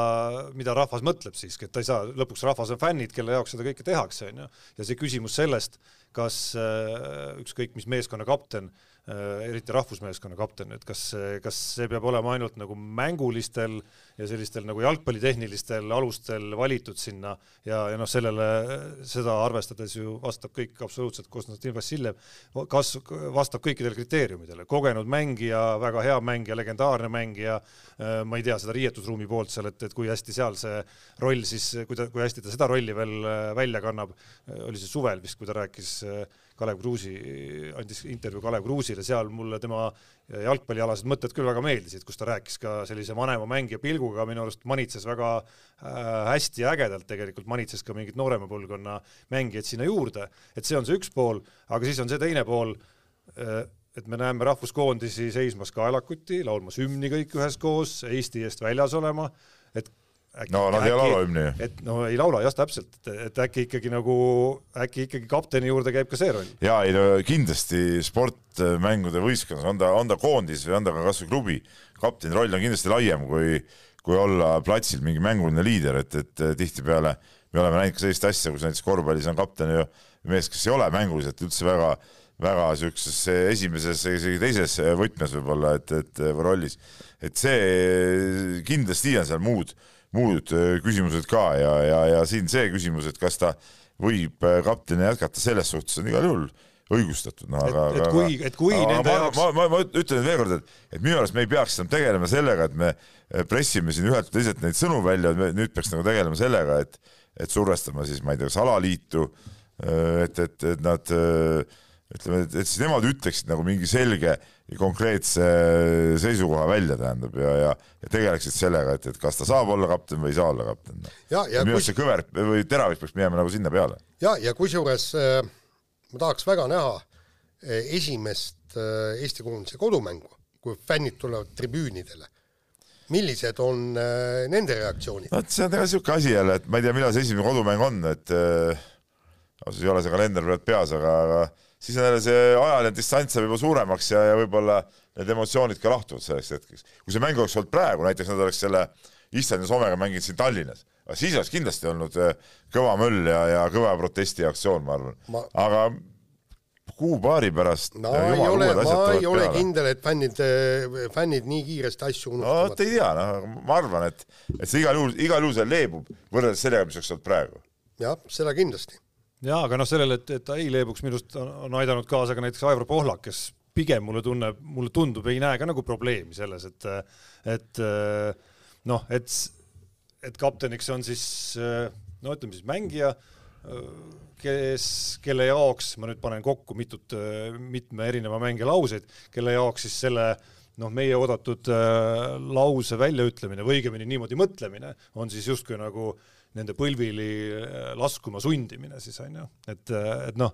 mida rahvas mõtleb siiski, et ta ei saa, lõpuks rahvas on fännid, kelle jaoks seda kõike tehakse, on ju. ja see küsimus sellest, kas äh, ükskõik mis meeskonna kapten äh, eriti rahvusmeeskonna kapten, et kas, kas see peab olema ainult nagu mängulistel ja sellistel nagu jalgpallitehnilistel alustel valitud sinna ja, ja noh, sellele, seda arvestades ju vastab kõik absoluutselt Konstantin Vassiljev, kas vastab kõikidele kriteeriumidele, kogenud mängija, väga hea mängija, legendaarne mängija, äh, ma ei tea seda riietusruumi poolt seal, et, et kui hästi seal see roll siis, kui ta, kui hästi ta seda rolli veel äh, välja kannab, oli see suvel vist, kui ta rääkis Kalev Kruusi, andis intervjuu Kalev Kruusile, seal mulle tema jalgpallialased mõtted küll väga meeldisid, kus ta rääkis ka sellise vanema mängija pilguga, minu arust manitses väga äh, hästi ja ägedalt tegelikult, manitses ka mingit noorema põlvkonna mängijaid sinna juurde, et see on see üks pool, aga siis on see teine pool, äh, et me näeme rahvuskoondisi seismas kaelakuti, laulmas hümni kõik üheskoos, Eesti eest väljas olema, et Äkki, no nad ei laula hümni. et no ei laula jah, täpselt, et äkki ikkagi nagu, äkki ikkagi kapteni juurde käib ka see roll. ja ei no kindlasti sportmängude võistkonnas, on ta, on ta koondis või on ta ka kasvõi klubi, kapteni roll on kindlasti laiem kui, kui olla platsil mingi mänguline liider, et, et tihtipeale me oleme näinud ka sellist asja, kus näiteks korvpallis on kapten ju mees, kes ei ole mänguliselt üldse väga, väga siukses esimeses, isegi teises võtmes võib-olla, et, et rollis, et see kindlasti on seal muud muud äh, küsimused ka ja, ja, ja siin see küsimus, et kas ta võib äh, kapteni jätkata, selles suhtes on igal juhul õigustatud, noh aga et kui, et kui aga nende ma, jaoks ma, ma, ma ütlen veel kord, et, et minu arust me ei peaks enam tegelema sellega, et me äh, pressime siin ühelt teiselt neid sõnu välja, nüüd peaks nagu tegelema sellega, et et survestama siis, ma ei tea, kas alaliitu, et, et, et nad ütleme, et, et siis nemad ütleksid nagu mingi selge ja konkreetse seisukoha välja, tähendab, ja, ja, ja tegeleksid sellega, et, et kas ta saab olla kapten või ei saa olla kapten. ja, ja minu kui, arust see kõver või teravik peaks minema nagu sinna peale. ja, ja kusjuures äh, ma tahaks väga näha äh, esimest äh, Eesti koondise kodumängu, kui fännid tulevad tribüünidele. millised on nende reaktsioonid? vot see on ega niisugune asi jälle, et ma ei tea, millal see esimene kodumäng on, et äh, ausalt ei ole see kalender praegu peas, aga, aga siis on jälle see ajaline distants saab juba suuremaks ja, ja võib-olla need emotsioonid ka lahtuvad selleks hetkeks. kui see mäng oleks olnud praegu, näiteks nad oleks selle Islandi Soomega mänginud siin Tallinnas, siis oleks kindlasti olnud äh, kõva möll ja, ja kõva protestiaktsioon, ma arvan Ma... aga kuu-paari pärast no ei ole, ma ei ole peale. kindel, et fännid, fännid nii kiiresti asju unustavad. no ei tea, noh, ma arvan, et, et see igal juhul, igal juhul see leebub võrreldes sellega, mis oleks olnud praegu. jah, seda kindlasti. Jaa, aga noh, sellele, et, et ta ei leebuks, minu arust on aidanud kaasa ka näiteks Aivar Pohlak, kes pigem mulle tunneb, mulle tundub, ei näe ka nagu probleemi selles, et, et noh, et, et kapteniks on siis no ütleme siis mängija kes, kelle jaoks, ma nüüd panen kokku mitut, mitme erineva mängija lauseid, kelle jaoks siis selle noh, meie oodatud äh, lause väljaütlemine või õigemini niimoodi mõtlemine on siis justkui nagu nende põlvili laskuma sundimine siis on ju, et, et noh,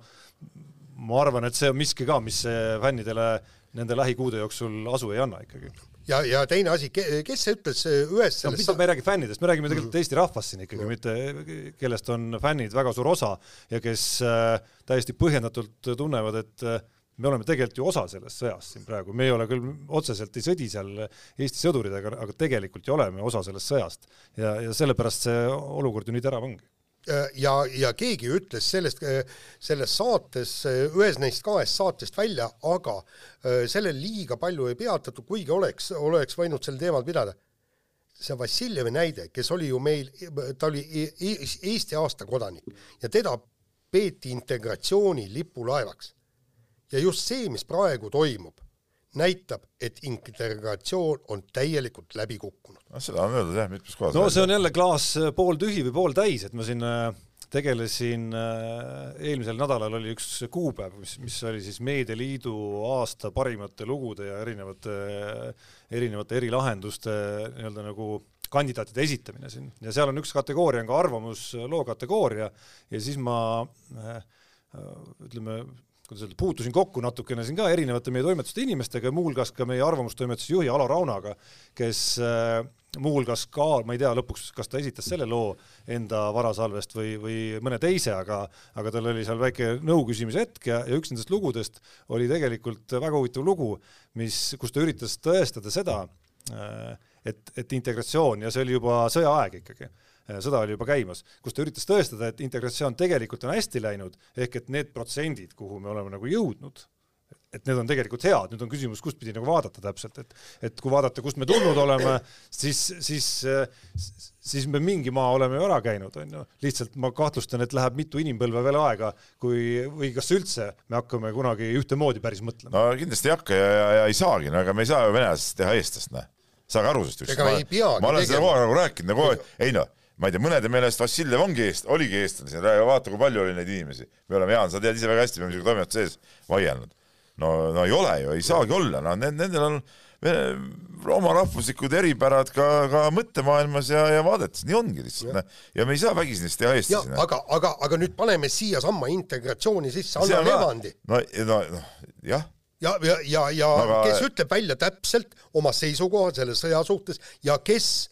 ma arvan, et see on miski ka, mis fännidele nende lähikuude jooksul asu ei anna ikkagi. Ja, ja teine asi, kes see ütles ühes selles no, mitte, me ei räägi fännidest, me räägime tegelikult mm. -hmm. Eesti rahvast siin ikkagi, mitte kellest on fännid väga suur osa ja kes äh, täiesti põhjendatult tunnevad, et äh, me oleme tegelikult ju osa sellest sõjast siin praegu, me ei ole küll otseselt ei sõdi seal Eesti sõduridega, aga tegelikult ju oleme osa sellest sõjast ja, ja sellepärast see olukord ju nii terav ongi Äh, ja, ja keegi ütles sellest, äh, selles saates, äh, ühes neist kahest saatest välja, aga sellel liiga palju ei peatatud, kuigi oleks, oleks võinud sel teemal pidada. see Vassiljevi näide, kes oli ju meil, ta oli e-, e-, Eesti aasta kodanik ja teda peeti integratsiooni lipulaevaks. Ja just see, mis praegu toimub, näitab, et integratsioon on täielikult läbi kukkunud. no seda on öeldud jah, mitmes kohas. no see on jälle klaas äh, pooltühi või pooltäis, et ma siin äh, tegelesin, äh, eelmisel nädalal oli üks kuupäev, mis, mis oli siis Meedialiidu aasta parimate lugude ja erinevate, erinevate erilahenduste nii-öelda nagu kandidaatide esitamine siin ja seal on üks kategooria on ka arvamusloo kategooria ja siis ma ütleme, kuidas öelda, puutusin kokku natukene siin ka erinevate meie toimetuste inimestega ja muuhulgas ka meie arvamustoimetuse juhi Alo Raunaga, kes äh, muuhulgas ka, ma ei tea lõpuks, kas ta esitas selle loo enda varasalvest või, või mõne teise, aga, aga tal oli seal väike nõu küsimise hetk ja, ja üks nendest lugudest oli tegelikult väga huvitav lugu, mis, kus ta üritas tõestada seda, äh, et, et integratsioon ja see oli juba sõjaaeg ikkagi sõda oli juba käimas, kus ta üritas tõestada, et integratsioon tegelikult on hästi läinud, ehk et need protsendid, kuhu me oleme nagu jõudnud, et need on tegelikult head, nüüd on küsimus, kustpidi nagu vaadata täpselt, et et kui vaadata, kust me tulnud oleme, siis, siis, siis me mingi maa oleme ju ära käinud, on ju. lihtsalt ma kahtlustan, et läheb mitu inimpõlve veel aega, kui, või kas üldse me hakkame kunagi ühtemoodi päris mõtlema. no kindlasti ei hakka ja, ja, ja ei saagi, no ega me ei saa ju venelasest teha eestlast, noh. saage aru sellest ükskord. ma olen seda kogu aeg nagu rääkinud, nagu ei noh ma ei tea, mõnede meelest Vassiljev ongi eest-, oligi eestlane siin, vaata, kui palju oli neid inimesi. me oleme, Jaan, sa tead ise väga hästi, me oleme sinuga toimetuse sees vaielnud. no, no ei ole ju, ei saagi olla, no nendel on oma rahvuslikud eripärad ka, ka mõttemaailmas ja, ja vaadetes, nii ongi lihtsalt. Noh. ja me ei saa vägisi neist teha eestlasi. Noh. aga, aga, aga nüüd paneme siiasamma integratsiooni sisse, Allar Levandi. no, no, no jah ja, ja, ja, ja aga... kes ütleb välja täpselt oma seisukoha selle sõja suhtes ja kes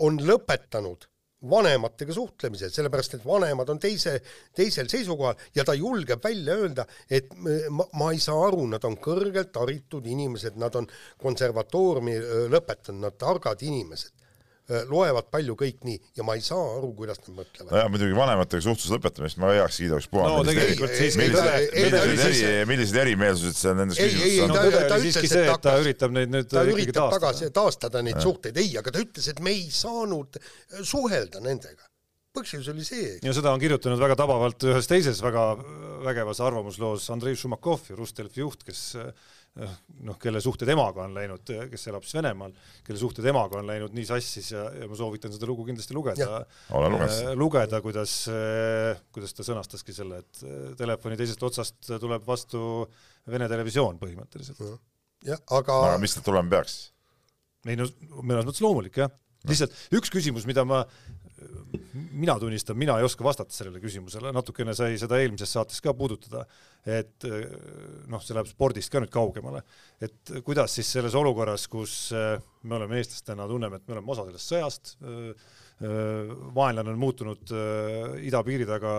on lõpetanud vanematega suhtlemise, sellepärast et vanemad on teise, teisel seisukohal ja ta julgeb välja öelda, et ma, ma ei saa aru, nad on kõrgelt haritud inimesed, nad on konservatooriumi lõpetanud, nad targad inimesed. Äh, loevad palju kõik nii ja ma ei saa aru, kuidas nad mõtlevad. nojah, muidugi vanematega suhtluse lõpetamist ma heaks kiida ükspuha. no millised, erimeelsused seal nendes küsimustes on? tõde oli siiski see, et ta üritab neid nüüd ta üritab tagasi taastada neid suhteid, ei, aga ta ütles, et me ei saanud suhelda nendega põhjus oli see. ja seda on kirjutanud väga tabavalt ühes teises väga vägevas arvamusloos Andrei Šumakov, Rustelfi juht, kes noh, kelle suhted emaga on läinud, kes elab siis Venemaal, kelle suhted emaga on läinud nii sassis ja, ja ma soovitan seda lugu kindlasti lugeda. lugeda, kuidas, kuidas ta sõnastaski selle, et telefoni teisest otsast tuleb vastu Vene televisioon põhimõtteliselt. jah, aga aga mis ta tulema peaks? ei no mõnes mõttes loomulik jah, lihtsalt üks küsimus, mida ma mina tunnistan, mina ei oska vastata sellele küsimusele, natukene sai seda eelmises saates ka puudutada, et noh, see läheb spordist ka nüüd kaugemale, et kuidas siis selles olukorras, kus me oleme eestlastena, tunneme, et me oleme osa sellest sõjast, vaenlane on muutunud idapiiri taga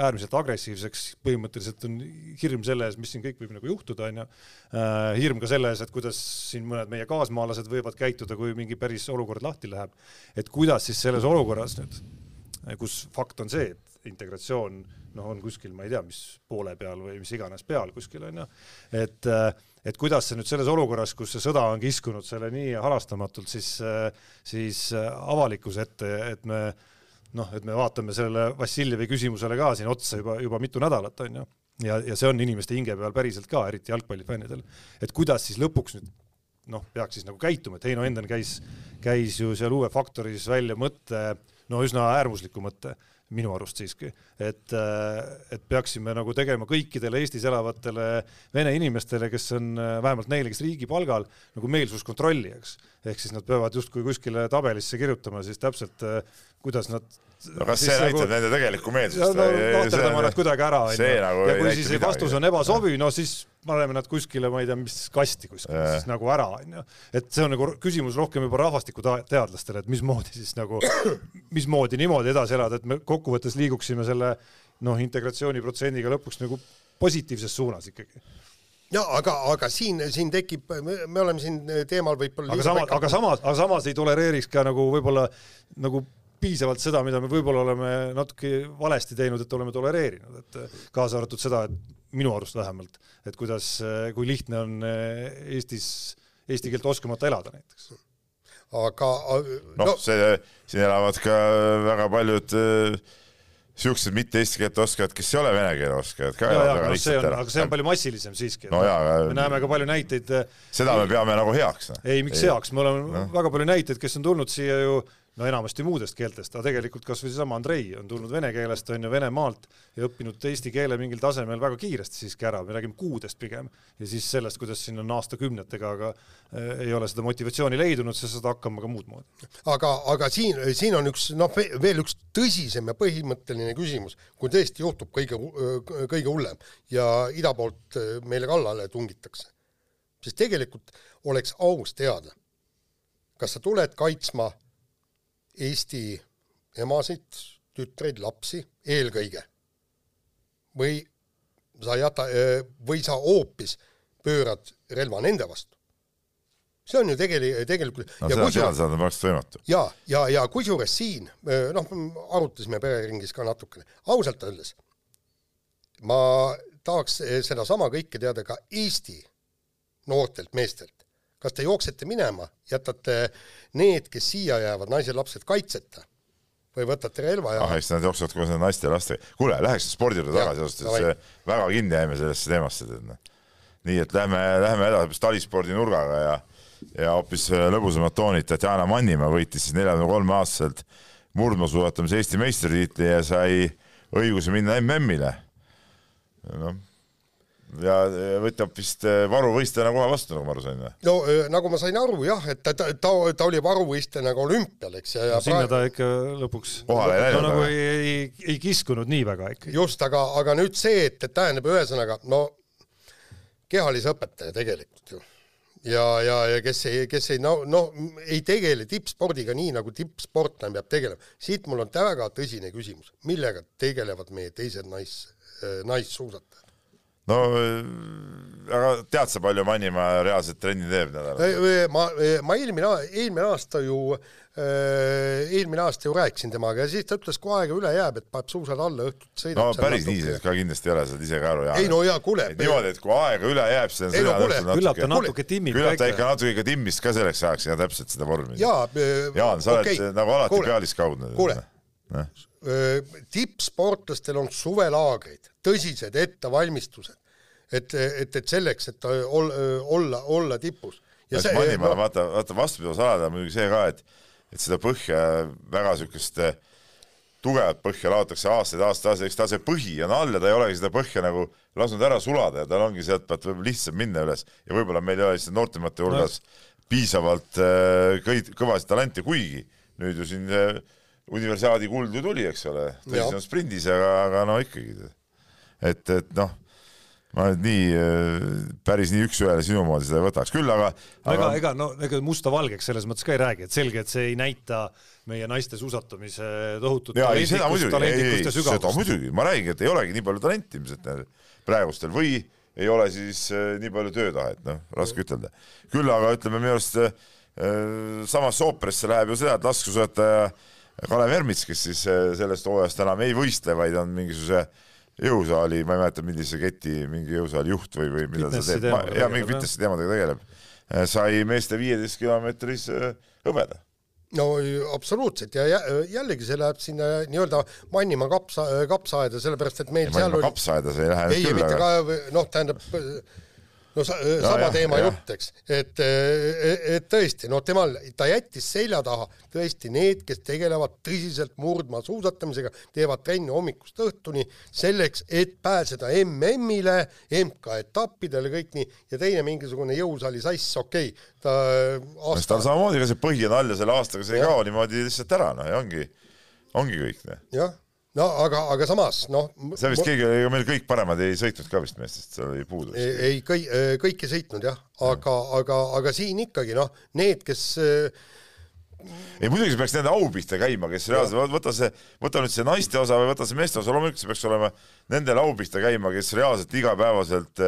äärmiselt agressiivseks, põhimõtteliselt on hirm selle ees, mis siin kõik võib nagu juhtuda, on ju. hirm ka selle ees, et kuidas siin mõned meie kaasmaalased võivad käituda, kui mingi päris olukord lahti läheb. et kuidas siis selles olukorras nüüd, kus fakt on see, et integratsioon noh, on kuskil, ma ei tea, mis poole peal või mis iganes peal kuskil on ju, et et kuidas see nüüd selles olukorras, kus see sõda on kiskunud selle nii halastamatult, siis, siis avalikkuse ette, et me noh, et me vaatame sellele Vassiljevi küsimusele ka siin otsa juba, juba mitu nädalat, on ju. ja, ja see on inimeste hinge peal päriselt ka, eriti jalgpallifännidel. et kuidas siis lõpuks nüüd noh, peaks siis nagu käituma, et Heino Enden käis, käis ju seal Uue Faktoris välja mõtte, no üsna äärmusliku mõtte minu arust siiski, et, et peaksime nagu tegema kõikidele Eestis elavatele vene inimestele, kes on vähemalt neile, kes riigi palgal, nagu meelsuskontrolli, eks. ehk siis nad peavad justkui kuskile tabelisse kirjutama siis täpselt, kuidas nad no kas see näitab nagu, nende tegelikku meelsust no, no, lahterdama nad kuidagi ära, onju. Nagu ja kui siis vastus on ebasobiv, no siis paneme nad kuskile, ma ei tea, mis kasti kuskile siis nagu ära, onju. et see on nagu küsimus rohkem juba rahvastikuteadlastele, et mismoodi siis nagu, *coughs* mismoodi niimoodi edasi elada, et me kokkuvõttes liiguksime selle noh, integratsiooniprotsendiga lõpuks nagu positiivses suunas ikkagi. Ja aga, aga siin, siin tekib, me oleme siin teemal võib-olla aga samas, aga samas, aga samas ei tolereeriks ka nagu võib-olla nagu piisavalt seda, mida me võib-olla oleme natuke valesti teinud, et oleme tolereerinud, et kaasa arvatud seda, et minu arust vähemalt, et kuidas, kui lihtne on Eestis eesti keelt oskamata elada näiteks. aga noh no,, see, siin elavad ka väga paljud niisugused mitte eesti keelt oskajad, kes ei ole vene keele oskajad ka. No, see on, aga see on palju massilisem siiski no. Me näeme ka palju näiteid. seda me peame nagu heaks. ei, miks ei. heaks, me oleme no. väga palju näiteid, kes on tulnud siia ju no enamasti muudest keeltest, aga tegelikult kas või seesama Andrei on tulnud vene keelest, on ju, Venemaalt ja õppinud eesti keele mingil tasemel väga kiiresti siiski ära, me räägime kuudest pigem, ja siis sellest, kuidas siin on aastakümnetega, aga äh, ei ole seda motivatsiooni leidunud, sa saad hakkama ka muud moodi. aga, aga siin, siin on üks noh, veel üks tõsisem ja põhimõtteline küsimus, kui tõesti juhtub kõige, kõige hullem ja ida poolt meile kallale tungitakse, siis tegelikult oleks aus teada, kas sa tuled kaitsma Eesti emasid, tütreid, lapsi eelkõige. või sa jäta, või sa hoopis pöörad relva nende vastu. see on ju tegeli-, tegelikult no seda teada saada on praktiliselt võimatu. ja, ja, ja kusjuures siin, noh, arutasime pereringis ka natukene, ausalt öeldes ma tahaks sedasama kõike teada ka Eesti noortelt meestelt kas te jooksete minema, jätate need, kes siia jäävad, naised-lapsed kaitseta või võtate relva ja ah, eks nad jooksevad koos naiste ja lastega. kuule, läheks spordi juurde tagasi, öeldes väga kinni jäime sellesse teemasse, tead noh. nii et lähme, lähme edasi talispordi nurgaga ja ja hoopis lõbusamad toonid, Tatjana Mannimaa võitis siis neljakümne kolme aastaselt murdmaasuusatamise Eesti meistritiitli ja sai õiguse minna MM-ile. noh ja võtab vist eh, varuvõistlejana kohe vastu, nagu ma aru sain või? no eh, nagu ma sain aru jah, et ta, ta, ta, ta oli varuvõistlejana ka olümpial, eks. No, sinna praegu... ta ikka lõpuks kohale ei läinud. nagu ei, ei, ei kiskunud nii väga ikka. just, aga, aga nüüd see, et, et tähendab ühesõnaga, no kehalise õpetaja tegelikult ju. ja, ja, ja kes ei, kes ei no, no ei tegele tippspordiga nii, nagu tippsportlane peab tegelema. siit mul on väga tõsine küsimus, millega tegelevad meie teised nais, eh, naissuusatajad? No aga tead sa, palju Mannimaa reaalselt trenni teeb nädalas? ma, ma eelmine, eelmine aasta ju eelmine aasta ju rääkisin temaga ja siis ta ütles, kui aega üle jääb, et paneb suusad alla, õhtul sõidab. no päris nii see ka kindlasti ei ole, saad ise ka aru. ei no jaa, kuule. niimoodi, et kui aega üle jääb, siis on sõidad no, õhtul natuke. küllap ta natuke timmib küllap ta ikka natuke ikka timmist ka selleks ajaks ja täpselt seda vormi. jaa. Jaan, sa oled okay. nagu alati pealiskaudne. kuule, tippsportlastel on suvelaagrid, tõsised ettevalmistused, et, et, et selleks, et ol, olla, olla tipus. ja see, Mannimaa no, vaata, vaata vastupidavus on muidugi see ka, et, et seda põhja väga niisugust tugevat põhja laotakse aastaid, aastaid, aastaid, eks ta see põhi on all ja ta ei olegi seda põhja nagu lasknud ära sulada ja tal ongi sealt pealt võib-olla lihtsam minna üles ja võib-olla meil ei ole lihtsalt noortemate hulgas no. piisavalt äh, kõid, kõvasid talente, kuigi nüüd ju siin äh, universiaadi kuld ju tuli, eks ole, tõsi, on sprindis, aga, aga no ikkagi. Et, et noh, ma nüüd nii, äh, päris nii üks-ühele sinu moodi seda ei võtaks, küll aga, aga.... ega, ega no ega musta-valgeks selles mõttes ka ei räägi, et selge, et see ei näita meie naiste suusatamise tohutut ja, ei, seda muidugi, ei, ei, seda muidugi, ma räägin, et ei olegi nii palju talenti ilmselt praegustel või ei ole siis äh, nii palju töötahet, noh, raske ütelda. küll aga ütleme minu arust äh, samasse ooperisse läheb ju seda, et laskesuusataja äh, Kalev Ermits, kes siis äh, sellest hooajast enam ei võistle, vaid on mingisuguse jõusaali, ma ei mäleta, millise keti mingi jõusaali juht või, või mida ta teeb, ja mingi fitnessi teemadega tegeleb, äh, sai meeste viieteist kilomeetris äh, hõbeda. No absoluutselt. Ja jällegi see läheb sinna nii-öelda Mannimaa kapsa, kapsaaeda, sellepärast et meil ja seal oli kapsaaeda see ei lähe ei, mitte aga... ka, noh, tähendab no sa, no, sama jah, teema jah. jutt, eks, et, et tõesti, no temal, ta jättis selja taha. Tõesti need, kes tegelevad tõsiselt murdmaa suusatamisega, teevad trenni hommikust õhtuni selleks, et pääseda MM-ile, MK-etappidele, kõik nii, ja teine mingisugune jõusaali sass, okei okay,, ta aasta tal samamoodi, ega see põhi on all ja selle aastaga see ei kao niimoodi lihtsalt ära, noh, ja ongi, ongi kõik, noh. jah no aga, aga samas noh. see vist keegi, ega meil kõik paremad ei sõitnud ka vist meestest, seal oli puudu. ei, ei, kõik, kõik ei sõitnud jah, aga ja., aga, aga siin ikkagi noh, need, kes ei muidugi see peaks nende au pihta käima, kes reaalselt, võta see, võta nüüd see naiste osa või võta see meeste osa, loomulikult see peaks olema nendele au pihta käima, kes reaalselt igapäevaselt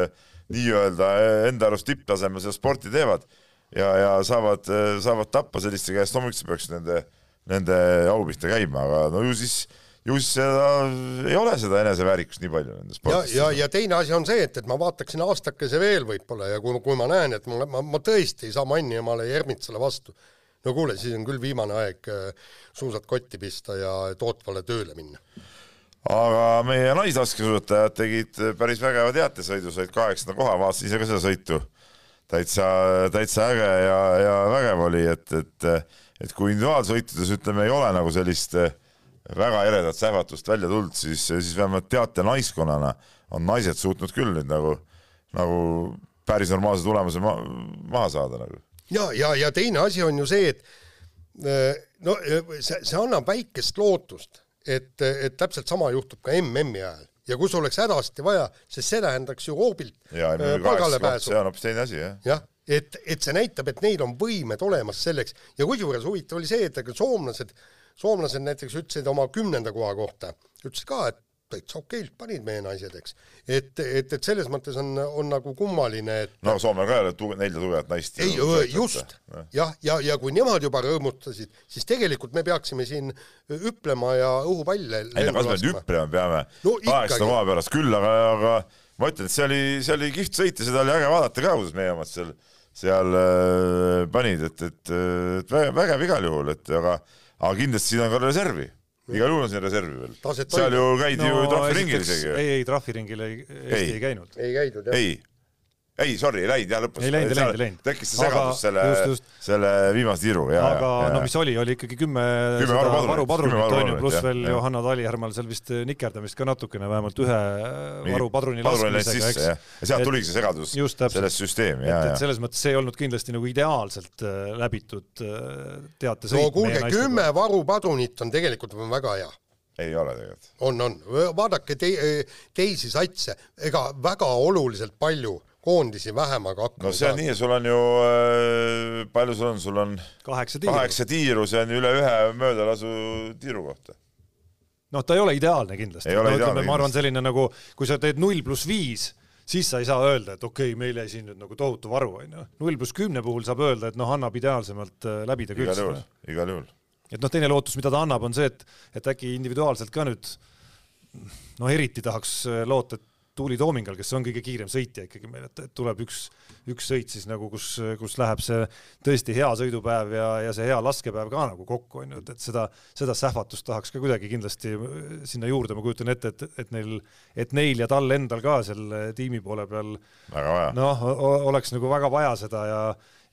nii-öelda enda arust tipptasemel seda sporti teevad ja, ja saavad, saavad tappa selliste käest, loomulikult see peaks nende, nende au pihta käima, aga no ju siis ju siis seda ei ole seda eneseväärikust nii palju nendes sportides. ja, ja, ja teine asi on see, et, et ma vaataksin aastakese veel võib-olla ja kui, kui ma näen, et ma, ma, ma tõesti ei saa Mannimaale ja Ermitsale vastu, no kuule, siis on küll viimane aeg äh, suusad kotti pista ja tootvale tööle minna. aga meie naislaskesuusatajad tegid päris vägeva teatesõidu, said kaheksanda koha, vaatasin ise ka seda sõitu. täitsa, täitsa äge ja, ja vägev oli, et, et, et kui individuaalsõitudes ütleme, ei ole nagu sellist äh, väga eredat sähvatust välja tulnud, siis, siis vähemalt teate naiskonnana on naised suutnud küll nüüd nagu, nagu päris normaalse tulemuse ma maha saada nagu. ja, ja, ja teine asi on ju see, et äh, no see, see annab väikest lootust, et, et täpselt sama juhtub ka MM-i ajal ja kui sul oleks hädasti vaja, sest see tähendaks ju hoobilt äh, palgale pääsu. see on hoopis teine asi, jah. jah, et, et see näitab, et neil on võimed olemas selleks ja kusjuures huvitav oli see, et ega soomlased äh, soomlased näiteks ütlesid oma kümnenda koha kohta, ütlesid ka, et täitsa okeilt panid meie naised, eks. et, et, et selles mõttes on, on nagu kummaline, et no Soomel ka ei ole tuge, nelja tugevat naist. ei, just, jah, ja, ja, ja kui nemad juba rõõmustasid, siis tegelikult me peaksime siin hüplema ja õhupalle ei no kas me nüüd hüplema peame no, kaheksanda koha pärast küll, aga, aga ma ütlen, et see oli, see oli kihvt sõit ja seda oli äge vaadata ka, kuidas meie omad seal, seal äh, panid, et, et, et vägev igal juhul, et aga aga kindlasti siin on ka reservi igal juhul on siin reservi veel. seal ju käidi no, ju trahviringil isegi. ei, ei trahviringil ei, Eesti ei, ei käinud. ei käidud jah. ei, ei sorry, ei läinud jah lõpus. ei läinud, ei läinud, ei läinud. tekkis see segadus selle, selle viimase tiiruga. aga ja, no mis oli, oli ikkagi kümme, kümme varupadrunit on ju, pluss veel Johanna Talihärmal seal vist nikerdamist ka natukene, vähemalt ühe varupadruni laskmisega, eks. ja sealt tuligi see segadus sellest süsteemi. et, et selles mõttes see ei olnud kindlasti nagu ideaalselt äh, läbitud äh, teatesõit. no kuulge, kümme varupadrunit on tegelikult väga hea ei ole tegelikult. on, on, vaadake te, teisi satse, ega väga oluliselt palju koondisi vähem, aga hakkama no see on nii, sul on ju äh,, palju sul on, sul on kaheksa tiiru, kaheksa tiiru, see on üle ühe möödalasu tiiru kohta. noh, ta ei ole ideaalne kindlasti. No, ütleme, ma arvan, selline nagu, kui sa teed null pluss viis, siis sa ei saa öelda, et okei okay,, meil jäi siin nüüd nagu tohutu varu, onju. null pluss kümne puhul saab öelda, et noh, annab ideaalsemalt äh, läbida küll. igal juhul, igal juhul. et noh, teine lootus, mida ta annab, on see, et, et äkki individuaalselt ka nüüd noh, eriti tahaks äh, loota, et Tuuli Toomingal, kes on kõige kiirem sõitja ikkagi meil, et, tuleb üks, üks sõit siis nagu, kus, kus läheb see tõesti hea sõidupäev ja, ja see hea laskepäev ka nagu kokku, on ju, et, et seda, seda sähvatust tahaks ka kuidagi kindlasti sinna juurde, ma kujutan ette, et, et neil, et neil ja tal endal ka seal tiimi poole peal noh, oleks nagu väga vaja seda ja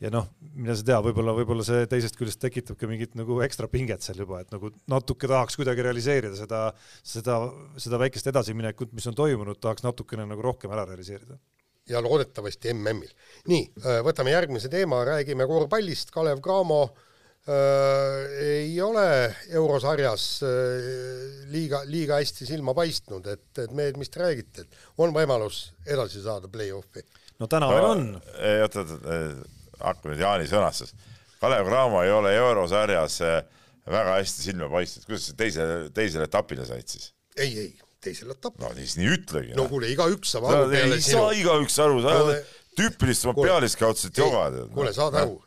ja noh, mine sa tea, võib-olla, võib-olla see teisest küljest tekitab ka mingit nagu ekstra pinget seal juba, et nagu natuke tahaks kuidagi realiseerida seda, seda, seda väikest edasiminekut, mis on toimunud, tahaks natukene nagu rohkem ära realiseerida ja loodetavasti MM-il. nii, äh, võtame järgmise teema, räägime korvpallist, Kalev Cramo äh, ei ole eurosarjas äh, liiga, liiga hästi silma paistnud, et, et mehed, mis te räägite, et on võimalus edasi saada play-off'i? no täna no, veel on. oot, oot, oot hakkame nüüd Jaani sõnastas. Kalev Cramo ei ole eurosarjas eh, väga hästi silma paistnud, kuidas sa teise, teisele etapile said siis? ei, ei, teisele etapile. no siis nii ütlegi. no kuule, igaüks saab aru no, peale sinu. ei saa igaüks aru, sa oled tüüpilist oma pealiskaudset joga. kuule, saad aru,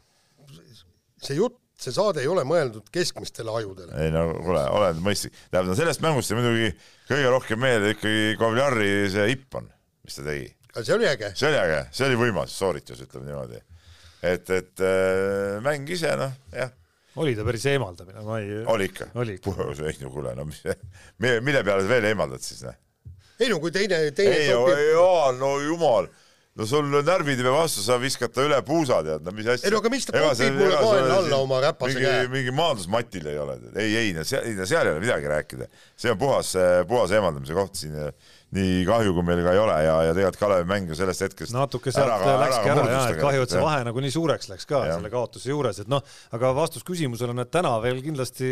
see jutt, see saade ei ole mõeldud keskmistele ajudele. ei no kuule, ole mõistlik. tähendab, sellest mängust jäi muidugi kõige rohkem meelde ikkagi Kovljari see Ippon, mis ta tegi. see oli äge. see oli äge, see oli võimas sooritus, ütleme niimoodi et, et äh, mäng ise noh, jah oli ta päris eemaldamine, ma ei. oli ikka? ei no kuule, no mis, mille peale sa veel eemaldad siis, noh? ei no kui teine, teine ei no, jaa, no jumal, no sul närvid ei pea vastu, sa viskad ta üle puusa, tead, no mis asja. ei no aga miks ta popib mulle kaela alla oma räpase mingi, käe? mingi maandusmatil ei ole, ei, ei, no seal, seal ei ole midagi rääkida. see on puhas, puhas eemaldamise koht siin nii kahju, kui meil ka ei ole ja, ja tegelikult Kalevi mäng ju sellest hetkest natuke sealt ära, läkski ära, ära ja, et kahju, et see vahe nagu nii suureks läks ka ja. selle kaotuse juures, et noh, aga vastus küsimusele on, et täna veel kindlasti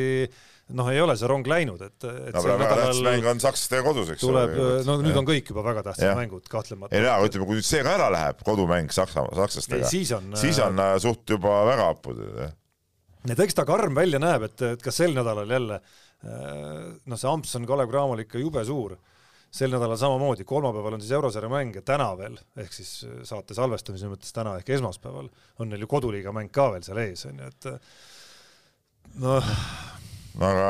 noh, ei ole see rong läinud, et, et no, väga tähtis mäng on sakslastega kodus, eks tuleb, no nüüd on kõik juba väga tähtsad mängud, kahtlemata. ei jaa, ütleme, kui nüüd see ka ära läheb, kodumäng Saksa, sakslastega, siis on, siis on äh, suht juba väga hapud. et eks ta karm välja näeb, et, et kas sel nädalal jälle äh, noh, see amps on Kalev Cramol ikka jube suur sel nädalal samamoodi, kolmapäeval on siis eurosarja mäng ja täna veel, ehk siis äh, saate salvestamise mõttes täna ehk esmaspäeval on neil ju koduliiga mäng ka veel seal ees, on ju, et äh, noh aga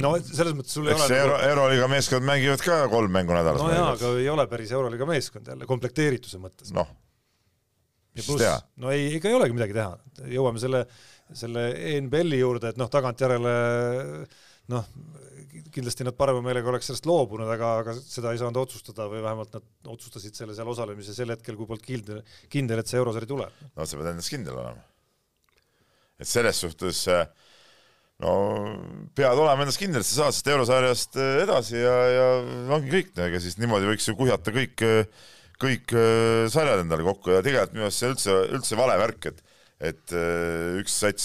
no selles mõttes sul ei ole euro, nagu... Euroliiga meeskond mängivad ka kolm mängu nädalas. no jaa, aga ei ole päris Euroliiga meeskond jälle, komplekteerituse mõttes. noh, mis teha? no ei, ega ei olegi midagi teha, jõuame selle, selle ENBL-i juurde, et noh, tagantjärele noh, kindlasti nad parema meelega oleks sellest loobunud, aga, aga seda ei saanud otsustada või vähemalt nad otsustasid selle seal osalemise sel hetkel, kui polnud kindel, kindel, et see eurosari tuleb. no sa pead endas kindel olema. et selles suhtes no pead olema endas kindel, et sa saad sellest eurosarjast äh, edasi ja, ja ongi kõik, ega siis niimoodi võiks ju kuhjata kõik, kõik äh, sarjad endale kokku ja tegelikult minu arust see üldse, üldse vale värk, et et äh, üks sats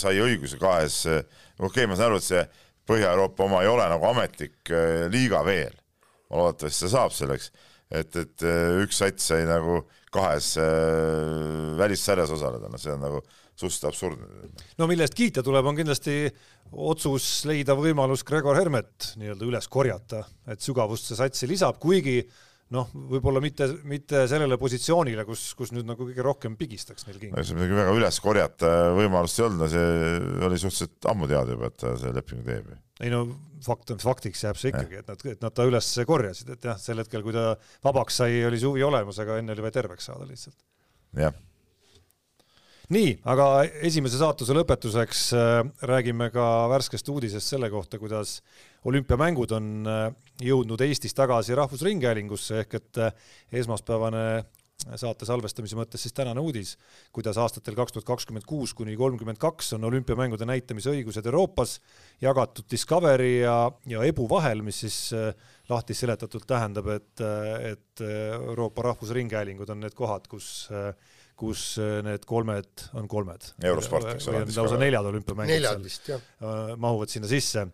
sai õiguse kahes, okei okay,, ma saan aru, et see Põhja-Euroopa oma ei ole nagu ametlik äh, liiga veel. loodetavasti see saab selleks, et, et äh, üks sats sai nagu kahes äh, välissarjas osaleda, no see on nagu suhteliselt absurdne. no millest kiita tuleb, on kindlasti otsus leida võimalus Gregor Hermet nii-öelda üles korjata, et sügavust see satsi lisab, kuigi noh, võib-olla mitte, mitte sellele positsioonile, kus, kus nüüd nagu kõige rohkem pigistaks neil king. see midagi väga üles korjata võimalust ei olnud, see oli suhteliselt ammu teada juba, et ta selle lepingu teeb. ei no fakt on faktiks, jääb see ikkagi, et nad, et nad ta üles korjasid, et jah, sel hetkel, kui ta vabaks sai, oli see huvi olemas, aga enne oli vaja terveks saada lihtsalt. jah nii, aga esimese saatuse lõpetuseks äh, räägime ka värskest uudisest selle kohta, kuidas olümpiamängud on äh, jõudnud Eestis tagasi Rahvusringhäälingusse ehk et äh, esmaspäevane saate salvestamise mõttes siis tänane uudis, kuidas aastatel kaks tuhat kakskümmend kuus kuni kolmkümmend kaks on olümpiamängude näitamise õigused Euroopas jagatud Discovery ja, ja Ebu vahel, mis siis lahti seletatult tähendab, et, et Euroopa Rahvusringhäälingud on need kohad, kus äh, kus äh, need kolmed on kolmed. eurosport, eks ole. lausa neljad olümpiamängud neljad vist, jah. Äh, mahuvad sinna sisse,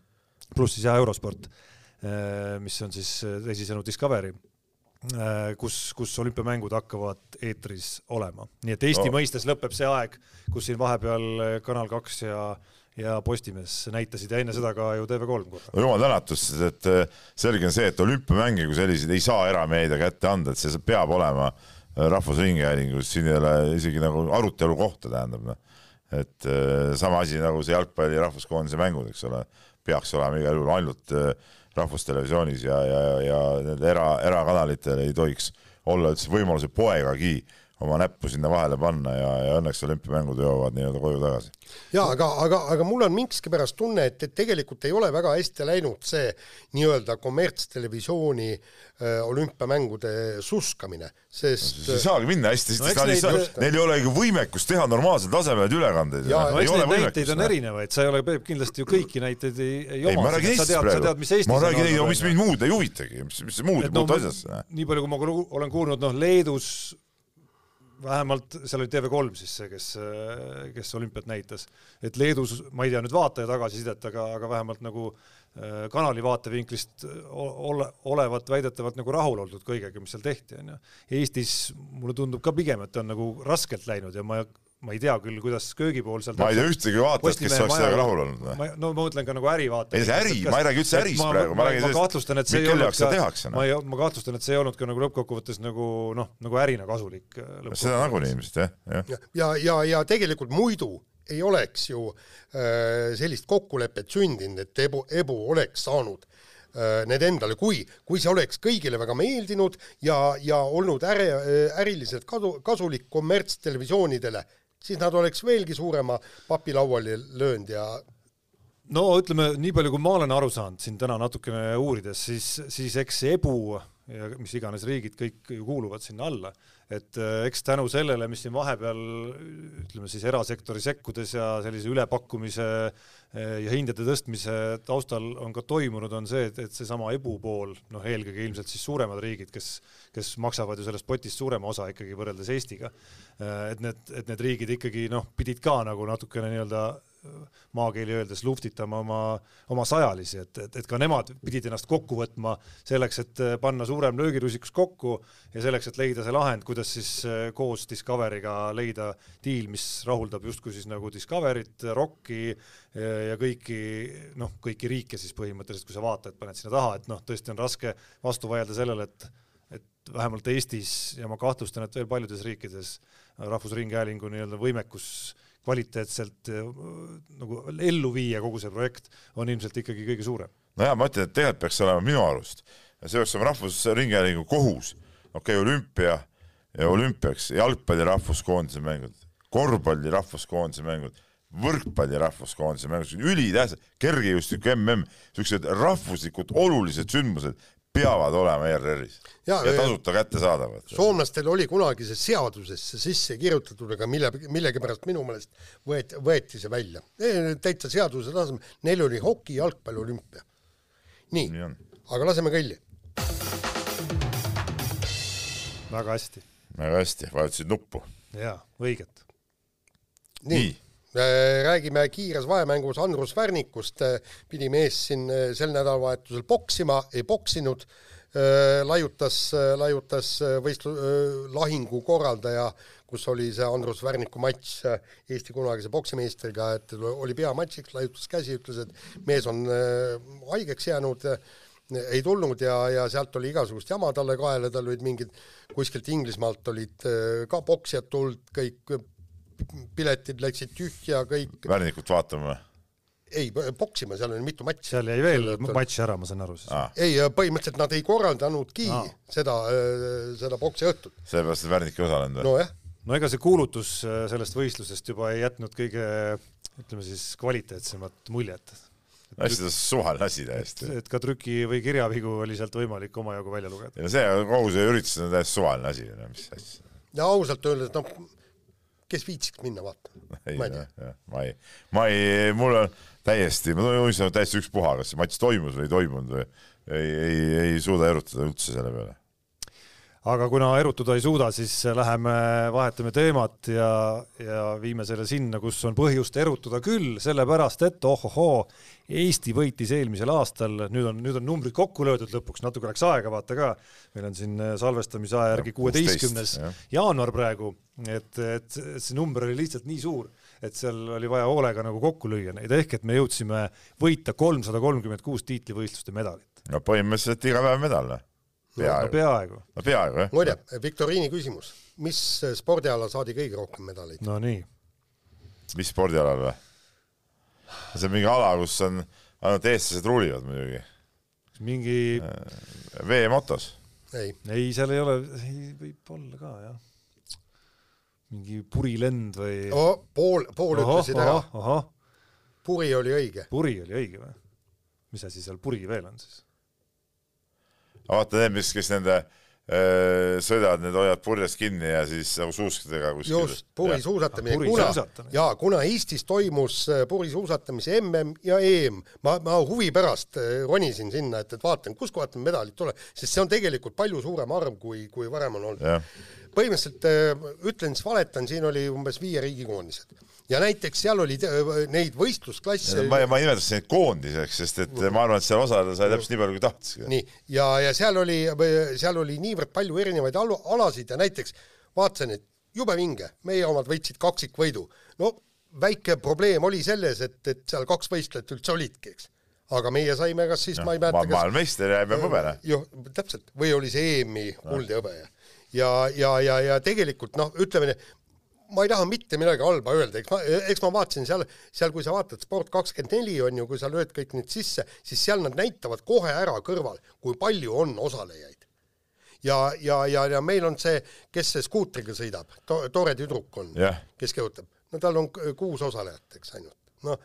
pluss siis jah, eurosport, äh, mis on siis teisisõnu Discovery kus, kus olümpiamängud hakkavad eetris olema. nii et Eesti no. mõistes lõpeb see aeg, kus siin vahepeal Kanal kaks ja ja Postimees näitasid ja enne seda ka ju TV3 korra. no jumal tänatud, et selge on see, et olümpiamänge kui selliseid ei saa erameedia kätte anda, et see peab olema äh, Rahvusringhäälingus, siin ei ole isegi nagu arutelu kohta, tähendab noh. et äh, sama asi nagu see jalgpalli rahvuskoondise mängud, eks ole, peaks olema igal juhul ainult äh, Rahvustelevisioonis ja, ja, ja need era, erakanalitel ei tohiks olla üldse võimaluse poegagi oma näppu sinna vahele panna ja, ja õnneks olümpiamängud jõuavad nii-öelda koju tagasi. ja aga, aga, aga mul on miskipärast tunne, et, et tegelikult ei ole väga hästi läinud see nii-öelda kommertstelevisiooni olümpiamängude suskamine, sest see ei saagi minna hästi, sest no, neil, neid... neil ei olegi võimekust teha normaalsel tasemel neid ülekandeid. no eks neid näiteid on erinevaid, sa ei ole, Peep, kindlasti ju kõiki näiteid ei, ei oma. ma räägin Eestist praegu, ma räägin ei, mis mind muud ei huvitagi, mis, mis muud ei puutu asjasse. nii palju, kui ma olen kuulnud, noh, Leedus vähemalt seal oli TV3 siis see, kes, kes olümpiat näitas, et Leedus, ma ei tea nüüd vaataja tagasisidet, aga, aga vähemalt nagu äh, kanali vaatevinklist ole, olevat väidetavalt nagu rahul oldud kõigega, mis seal tehti, onju. Eestis mulle tundub ka pigem, et on nagu raskelt läinud ja ma ma ei tea küll, kuidas köögipool seal ma ei tea ühtegi vaatajat, kes oleks sellega rahul olnud. no ma mõtlen ka nagu ärivaatajat. ei see äri, ma ei räägi üldse ärist praegu, ma räägin sellest, kelle jaoks seda tehakse. ma ei, ma kahtlustan, et see ei olnud ka nagu lõppkokkuvõttes nagu noh, nagu ärina kasulik. Äh, seda nagunii ilmselt jah, jah. ja, ja, ja, ja tegelikult muidu ei oleks ju äh, sellist kokkulepet sündinud, et Ebu, Ebu oleks saanud äh, need endale, kui, kui see oleks kõigile väga meeldinud ja, ja olnud äri, äriliselt kasu, kasulik kommertstelevisioonidele siis nad oleks veelgi suurema papi lauale löönud ja no ütleme, nii palju, kui ma olen aru saanud siin täna natukene uurides, siis, siis eks Ebu ja mis iganes riigid kõik ju kuuluvad sinna alla, et äh, eks tänu sellele, mis siin vahepeal ütleme siis erasektori sekkudes ja sellise ülepakkumise äh, ja hindade tõstmise taustal on ka toimunud, on see, et, et seesama Ebu pool, noh, eelkõige ilmselt siis suuremad riigid, kes, kes maksavad ju sellest potist suurema osa ikkagi võrreldes Eestiga, äh, et need, et need riigid ikkagi noh, pidid ka nagu natukene nii-öelda maakeeli öeldes luftitama oma, oma sajalisi, et, et, et ka nemad pidid ennast kokku võtma selleks, et panna suurem löögirusikus kokku ja selleks, et leida see lahend, kuidas siis koos Discoveriga leida diil, mis rahuldab justkui siis nagu Discoverit, Rocki ja kõiki noh, kõiki riike siis põhimõtteliselt, kui sa vaatad, paned sinna taha, et noh, tõesti on raske vastu vaielda sellele, et et vähemalt Eestis ja ma kahtlustan, et veel paljudes riikides Rahvusringhäälingu nii-öelda võimekus kvaliteetselt äh, nagu ellu viia kogu see projekt, on ilmselt ikkagi kõige suurem. nojah, ma ütlen, et tegelikult peaks olema minu arust, see peaks olema Rahvusringhäälingu kohus, okei okay,, olümpia ja olümpiaks, jalgpalli rahvuskoondise mängud, korvpalli rahvuskoondise mängud, võrkpalli rahvuskoondise mängud, ülitähtsad, kergejõustiku mm, niisugused rahvuslikud olulised sündmused peavad olema ERR-is ja, ja tasuta kättesaadavad. soomlastel oli kunagi see seadusesse sisse kirjutatud, aga mille, millegipärast minu meelest võeti, võeti see välja. täitsa seaduse tasemel, neil oli hoki, jalgpall, olümpia. nii, nii, aga laseme kõlli. väga hästi. väga hästi, vajutasid nuppu. jaa, õiget. nii, nii räägime kiires vahemängus Andrus Värnikust, äh, pidi mees siin äh, sel nädalavahetusel poksima, ei poksinud, laiutas, laiutas võistlu-, lahingu korraldaja, kus oli see Andrus Värniku matš Eesti kunagise poksimeistriga, et oli peamatšiks, laiutas käsi, ütles, et mees on haigeks jäänud, ei tulnud ja, ja sealt oli igasugust jama talle kaela, tal olid mingid, kuskilt Inglismaalt olid ka poksijad tulnud, kõik piletid läksid tühja, kõik. Värnikut vaatama või? ei, poksima, seal oli mitu matši. seal jäi veel matš ära, ma saan aru siis. ei, põhimõtteliselt nad ei korraldanudki Aa. seda, äh, seda poksiõhtut. sellepärast, et Värnik ei osalenud või? nojah. no ega see kuulutus äh, sellest võistlusest juba ei jätnud kõige ütleme siis kvaliteetsemat muljet. hästi suvaline asi täiesti. et ka trüki või kirjavigu oli sealt võimalik omajagu välja lugeda. ei no see kogu see üritus on täiesti suvaline asi, mis asja. ja ausalt öeldes, noh kes viitsiks minna vaatama? *laughs* ma ei tea. ma ei, ma ei, mul on täiesti, ma tunnistan täiesti ükspuha, kas see matš toimus või ei toimunud või ei, ei, ei suuda erutada üldse selle peale aga kuna erutuda ei suuda, siis läheme vahetame teemat ja, ja viime selle sinna, kus on põhjust erutuda küll, sellepärast et ohohoo, Eesti võitis eelmisel aastal, nüüd on, nüüd on numbrid kokku löödud lõpuks, natuke läks aega, vaata ka, meil on siin salvestamise aja järgi kuueteistkümnes jaanuar praegu, et, et see number oli lihtsalt nii suur, et seal oli vaja hoolega nagu kokku lüüa neid, ehk et me jõudsime võita kolmsada kolmkümmend kuus tiitlivõistluste medalit. no põhimõtteliselt iga päev medal noh peaaegu no,. peaaegu. no peaaegu, jah. muide, viktoriini küsimus, mis spordialal saadi kõige rohkem medaleid? no nii. mis spordialal või? see on mingi ala, kus on ainult eestlased ruulivad muidugi. mingi, veemotos. ei, ei, seal ei ole, võib olla ka jah. mingi purilend või pool, pool ütlesid ära, puri oli õige. puri oli õige või? mis asi seal puri veel on siis? Vaata need, mis, kes nende öö, sõidavad, need hoiavad purjest kinni ja siis nagu suuskadega kuskil. just, purisuusatamine, kuna jaa, kuna Eestis toimus purisuusatamise MM ja EM, ma, ma huvi pärast ronisin sinna, et, et vaatan, kuskohast need medalid tulevad, sest see on tegelikult palju suurem arv, kui, kui varem on olnud. põhimõtteliselt ütlen siis valetan, siin oli umbes viie riigi koondised ja näiteks seal oli neid võistlusklasse ma, ma ei nimetaks neid koondiseks, sest et ma arvan, et seal osaleda sai täpselt nii palju, kui tahtis. nii, ja, ja seal oli, seal oli niivõrd palju erinevaid alu- alasid ja näiteks vaatasin, et jube vinge, meie omad võitsid kaksikvõidu. no väike probleem oli selles, et, et seal kaks võistlejat üldse olidki, eks. aga meie saime kas siis, ma ei mäleta, kas maailmameister ja MM hõbene. jah, täpselt, või oli see EM-i kuld ja hõbe ja, ja, ja, ja, tegelikult noh, ütleme ma ei taha mitte midagi halba öelda, eks ma, eks ma vaatasin seal, seal kui sa vaatad Sport kakskümmend neli on ju, kui sa lööd kõik need sisse, siis seal nad näitavad kohe ära kõrval, kui palju on osalejaid. ja, ja, ja, ja meil on see, kes see skuutriga sõidab to,, tore tüdruk on Jah., kes kehutab, no tal on kuus osalejat, eks ainult, noh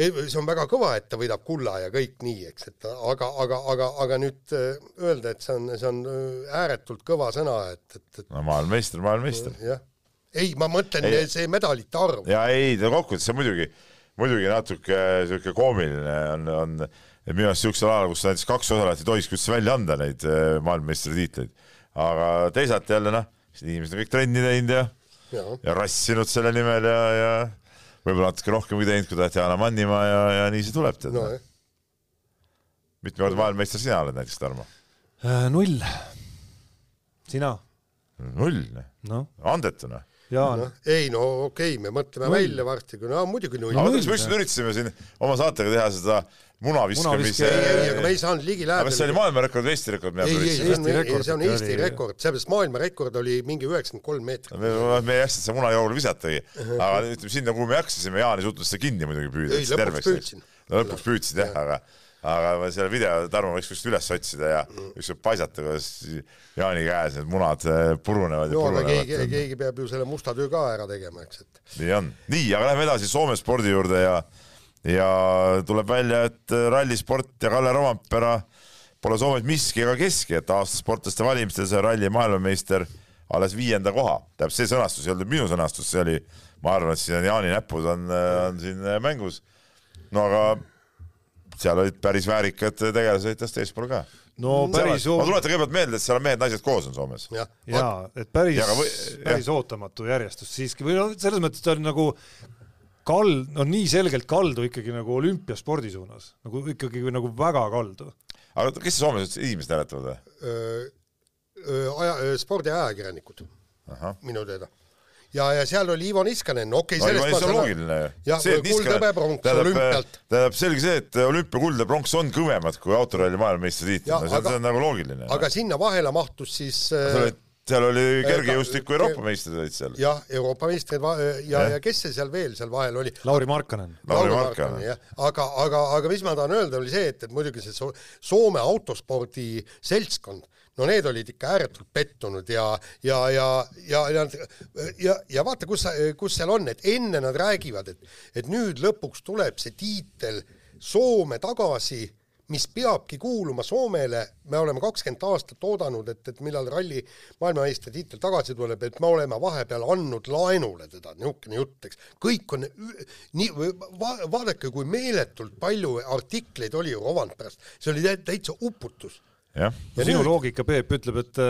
ei, see on väga kõva, et ta võidab kulla ja kõik nii, eks, et aga, aga, aga, aga nüüd äh, öelda, et see on, see on äh, ääretult kõva sõna, et, et, no maailmameister, maailmameister. et jah. ei, ma mõtlen Ei. see medalite arv. ja ei, ta kokkuvõttes see on muidugi, muidugi natuke sihuke koomiline on, on minu arust siuksel ajal, kus näiteks kaks osalejat ei tohikski üldse välja anda neid eh, maailmameistritiitleid. aga teisalt jälle noh, inimesed on kõik trenni teinud ja, ja, ja rassinud selle nimel ja, ja võib-olla natuke rohkemgi teinud kui Tatjana Mannimaa ja, ja nii see tuleb tead no,. nojah, mitme kord maailmameister sina oled näiteks, Tarmo? Äh, null. sina? null, noh, andetuna. Jaan noh, ei no okei okay,, me mõtleme Null. välja varsti, kui no muidugi null aga no,. kas me ükskord üritasime siin oma saatega teha seda munaviskamise ei, ei, aga me ei saanud ligi aga kas see oli lähedale. maailmarekord või Eesti rekord, ei, ei, see on, Eesti rekord see on Eesti oli- rekord, seepärast maailmarekord oli mingi üheksakümmend kolm meetrit. me, me ei jaksa seda munajoogule visatagi, aga ütleme sinna, kuhu me jaksasime, Jaan ei suutnud seda kinni muidugi püüda. Ei, lõpuks püüdsin. no lõpuks püüdsid jah, aga, aga ma selle video, Tarmo võiks kuskilt üles otsida ja ükskord paisata, kuidas Jaani käes need munad eh, purunevad ja aga keegi, purunevad. keegi peab ju selle musta töö ka ära tegema, eks, et nii on. nii, aga lähme edasi Soome spordi juurde ja, ja tuleb välja, et rallisport ja Kalle Rompera pole Soomes miski ega keski, et aasta sportlaste valimistel sai ralli maailmameister alles viienda koha. tähendab, see sõnastus ei olnud minu sõnastus, see oli, ma arvan, et siin on Jaani näpud on, on siin mängus. no aga seal olid päris väärikad tegelased tast eespool ka. no päris ma tuletan kõigepealt meelde, et seal on mehed-naised koos on Soomes. jah, jaa, et päris Ja päris ootamatu järjestus siiski või noh, selles mõttes ta on nagu kald, no nii selgelt kaldu ikkagi nagu olümpiaspordi suunas, nagu ikkagi nagu väga kaldu. aga kes Soomes üldse inimesed hääletavad või? aja, spordiajakirjanikud ahah, minu teada. ja, ja seal oli Ivo Niskanen, okei no okay,, see sellest on loogiline ju. jah, kuld hõbepronks olümpialt. tähendab selge see, et olümpia kuld ja pronks on kõvemad kui autoralli maailmameistritiitlid, no see on, aga- see on nagu loogiline. aga sinna vahele mahtus siis seal äh, oli, seal oli ka- kergejõustiku Euroopa meistrid olid seal. jah, Euroopa meistrid va- ja, Jah. ja kes see seal veel seal vahel oli? Lauri Markkanen. Lauri Markkanen. Jah, aga, aga, aga mis ma tahan öelda, oli see, et, et muidugi see So- Soome autospordi seltskond, no need olid ikka ääretult pettunud ja, ja, ja, ja, ja, ja, ja vaata, kus, kus seal on, et enne nad räägivad, et, et nüüd lõpuks tuleb see tiitel Soome tagasi mis peabki kuuluma Soomele, me oleme kakskümmend aastat oodanud, et, et millal ralli maailmameistritiitel tagasi tuleb, et me oleme vahepeal andnud laenule teda, niisugune jutt, eks. kõik on nii va,, vaadake, kui meeletult palju artikleid oli ju Rovanperast, see oli tä- täitsa uputus. Ja Ja sinu nüüd- loogika, Peep, ütleb, et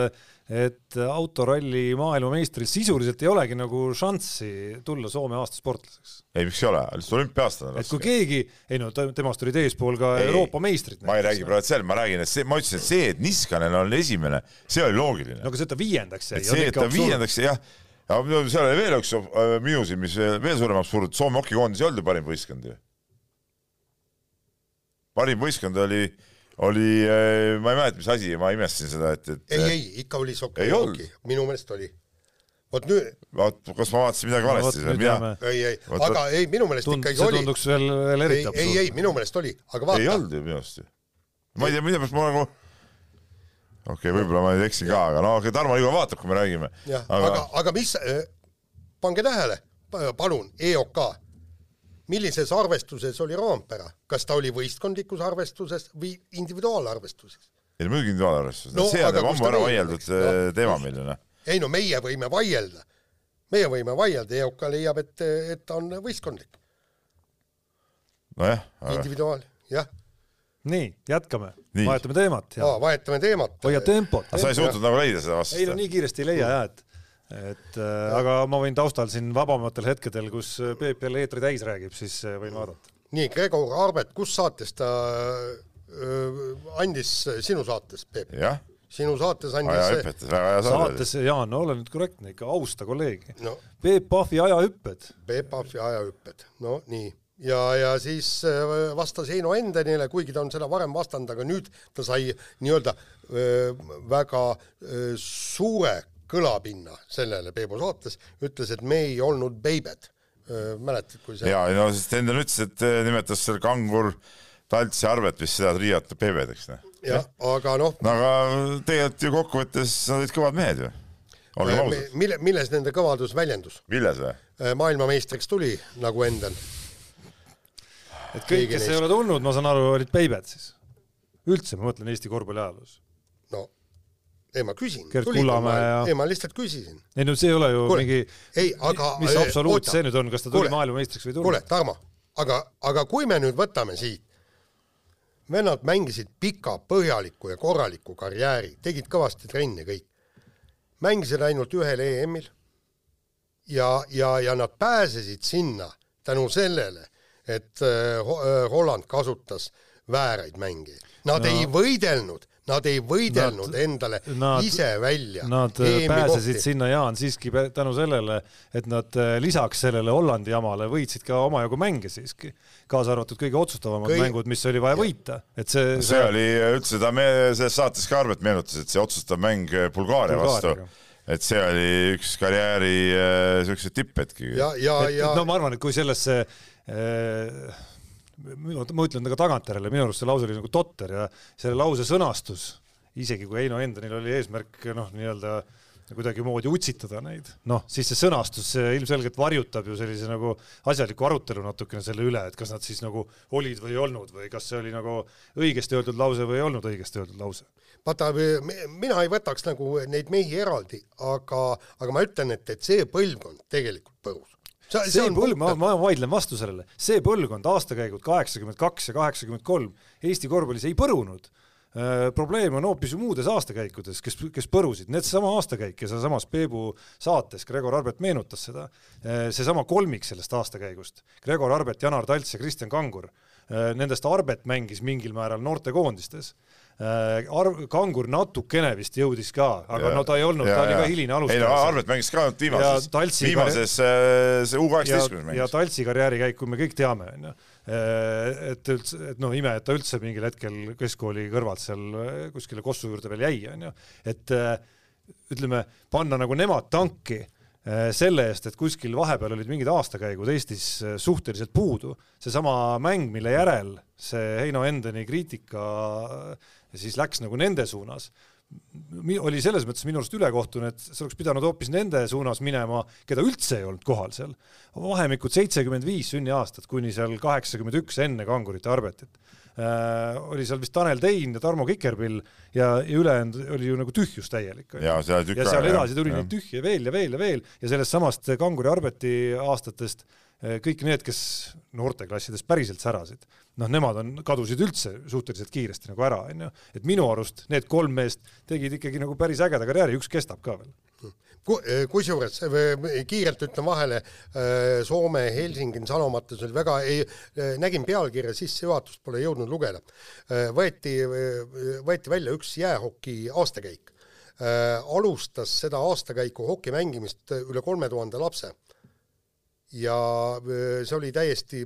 et autoralli maailmameistril sisuliselt ei olegi nagu šanssi tulla Soome aasta sportlaseks. ei miks ei ole, lihtsalt olümpia-aastane on et kui raske. keegi, ei no temast olid eespool ka Ei, Euroopa meistrid. ma ei räägi praegu seal, ma räägin, et see, ma ütlesin, et see, et Niskanen on esimene, see oli loogiline no. aga see, et ta viiendaks jäi see, et ta. viiendaks, jah, aga seal oli veel üks äh, miusi, mis veel suurem absurd, Soome hokikoondis ei olnud ju parim võistkond ju. parim võistkond oli, oli, ma ei mäleta, mis asi, ma imestasin seda, et, et ei, ei, ikka oli Ei olnud., minu meelest oli. vot nüüd, vaat kas ma vaatasin midagi valesti vot või mina ei, ei, Vot- aga ei, minu meelest tund-, ikkagi see oli. tunduks veel, veel ei eriti, ei, absurdne ei, minu meelest oli, aga ei vaata, olnud ju minu arust ju. ma ei tea, mille pärast ma nagu okei okay,, võib-olla ma nüüd eksin ka, aga no okei, Tarmo juba vaatab, kui me räägime. jah, aga, aga mis, pange tähele, palun, EOK, millises arvestuses oli Roompere, kas ta oli võistkondlikus arvestuses või individuaalarvestuses? ei no muidugi individuaalarvestus No see on aga juba kus ammu ära vaieldud? No, eh, teema meil ju noh. ei no meie võime vaielda, meie võime vaielda, EOK leiab, et, et ta on võistkondlik, nojah, individuaal, jah, nii, jätkame, vahetame teemat ja vahetame teemat. hoia tempot. sa ei suutnud nagu leida seda ei no vastust? nii kiiresti ei leia jah, et et äh, aga ma võin taustal siin vabamatel hetkedel, kus Peep jälle eetri täis räägib, siis äh, võin vaadata. nii, Gregor Arbet, kus saates ta öö, andis sinu saates, Peep? sinu saates andis, hüpetas, väga hea saade saates, Jaan, ole nüüd korrektne ikka, austa kolleegi. no Peep Pahvi ajahüpped. Peep Pahvi ajahüpped, no nii. ja, ja siis äh, vastas Heino Endenile, kuigi ta on seda varem vastanud, aga nüüd ta sai nii-öelda väga suure kõlapinna sellele Peebu saates, ütles, et me ei olnud beibed. mäletad, kui see ja, no sest Endel ütles, et eh, nimetas seal Kangur, Talts ja Arvet vist seda triiat beebedeks, noh. jah, aga noh, no aga tegelikult ju kokkuvõttes nad olid kõvad mehed ju. olgem ausad. mille, milles nende kõvadus väljendus? Villes või? maailmameistriks tuli nagu Enden. et kõik, kes neist. ei ole tulnud, ma saan aru, olid beibed siis. üldse, ma mõtlen Eesti korvpalli ajaloos. no ei, ma küsin. Gerd Kullamäe ja- ei, ma lihtsalt küsisin. ei no see ei ole ju Kuule, mingi, ei, aga- mis eh, absoluut see nüüd on, kas ta tuli Kuule. maailmameistriks või ei kuule, tulnud? Tarmo, aga, aga kui me nüüd võtame siit, vennad mängisid pika, põhjaliku ja korraliku karjääri, tegid kõvasti trenni kõik, mängisid ainult ühel EM-il ja, ja, ja nad pääsesid sinna tänu sellele, et äh, Ho- äh, Holland kasutas vääraid mängijaid. Nad No. ei võidelnud, nad ei võidelnud Nad- endale nad- ise välja. Nad äh, pääsesid sinna, Jaan, siiski tänu sellele, et nad äh, lisaks sellele Hollandi jamale võitsid ka omajagu mänge siiski, kaasa arvatud kõige otsustavamad Kõi- mängud, mis oli vaja võita, et see, see oli üldse, ta me selles saates ka Arvet meenutas, et see otsustav mäng Bulgaaria vastu et see oli üks karjääri äh, siukseid tipphetki. ja, ja, ja no ma arvan, et kui sellesse äh, minu, ma ütlen ka tagantjärele, minu arust see lause oli nagu totter ja selle lause sõnastus, isegi kui Heino Endenil oli eesmärk noh, nii-öelda kuidagimoodi utsitada neid, noh, siis see sõnastus see ilmselgelt varjutab ju sellise nagu asjaliku arutelu natukene selle üle, et kas nad siis nagu olid või ei olnud või kas see oli nagu õigesti öeldud lause või ei olnud õigesti öeldud lause. vaata, mina ei võtaks nagu neid mehi eraldi, aga, aga ma ütlen, et, et see põlvkond tegelikult põrus. See põlv, ma, ma vaidlen vastu sellele, see põlvkond, aastakäigud kaheksakümmend kaks ja kaheksakümmend kolm Eesti korvpallis ei põrunud. probleem on hoopis ju muudes aastakäikudes, kes, kes põrusid, needsama aastakäik ja sealsamas Peebu saates Gregor Arbet meenutas seda, seesama kolmik sellest aastakäigust, Gregor Arbet, Janar Talts ja Kristjan Kangur, nendest Arbet mängis mingil määral noortekoondistes Arv-, Kangur natukene vist jõudis ka, aga no ta ei olnud, ta oli ka hiline ei no alustaja. Arvet mängis ka ainult viimases Ja, viimases äh, see U ja kaheksateistkümnes, ja mängis. Taltsi karjäärikäiku me kõik teame, onju. et üldse, et noh, ime, et ta üldse mingil hetkel keskkooli kõrvalt seal äh, kuskile Kossu juurde veel jäi, onju. et äh, ütleme, panna nagu nemad tanki äh, selle eest, et kuskil vahepeal olid mingid aastakäigud Eestis äh, suhteliselt puudu, seesama mäng, mille järel see Heino Endeni kriitika äh, siis läks nagu nende suunas, oli selles mõttes minu arust ülekohtune, et see oleks pidanud hoopis nende suunas minema, keda üldse ei olnud kohal seal. vahemikud seitsekümmend viis sünniaastat kuni seal kaheksakümmend üks enne Kangurite Arbetit äh,. oli seal vist Tanel Tein ja Tarmo Kikerpill ja, ja ülejäänud oli ju nagu tühjus täielik. ja seal ja edasi tuli neid tühje veel ja veel ja veel ja sellest samast Kanguri Arbeti aastatest eh, kõik need, kes noorteklassidest päriselt särasid, noh, nemad on, kadusid üldse suhteliselt kiiresti nagu ära, onju. et minu arust need kolm meest tegid ikkagi nagu päris ägeda karjääri, üks kestab ka veel. Ku- kusjuures eh, kiirelt ütlen vahele, Soome Helsingin sanomates oli väga, nägin pealkirja sissejuhatust, pole jõudnud lugeda. võeti, võeti välja üks jäähoki aastakäik. alustas seda aastakäiku hoki mängimist üle kolme tuhande lapse. Ja eh, see oli täiesti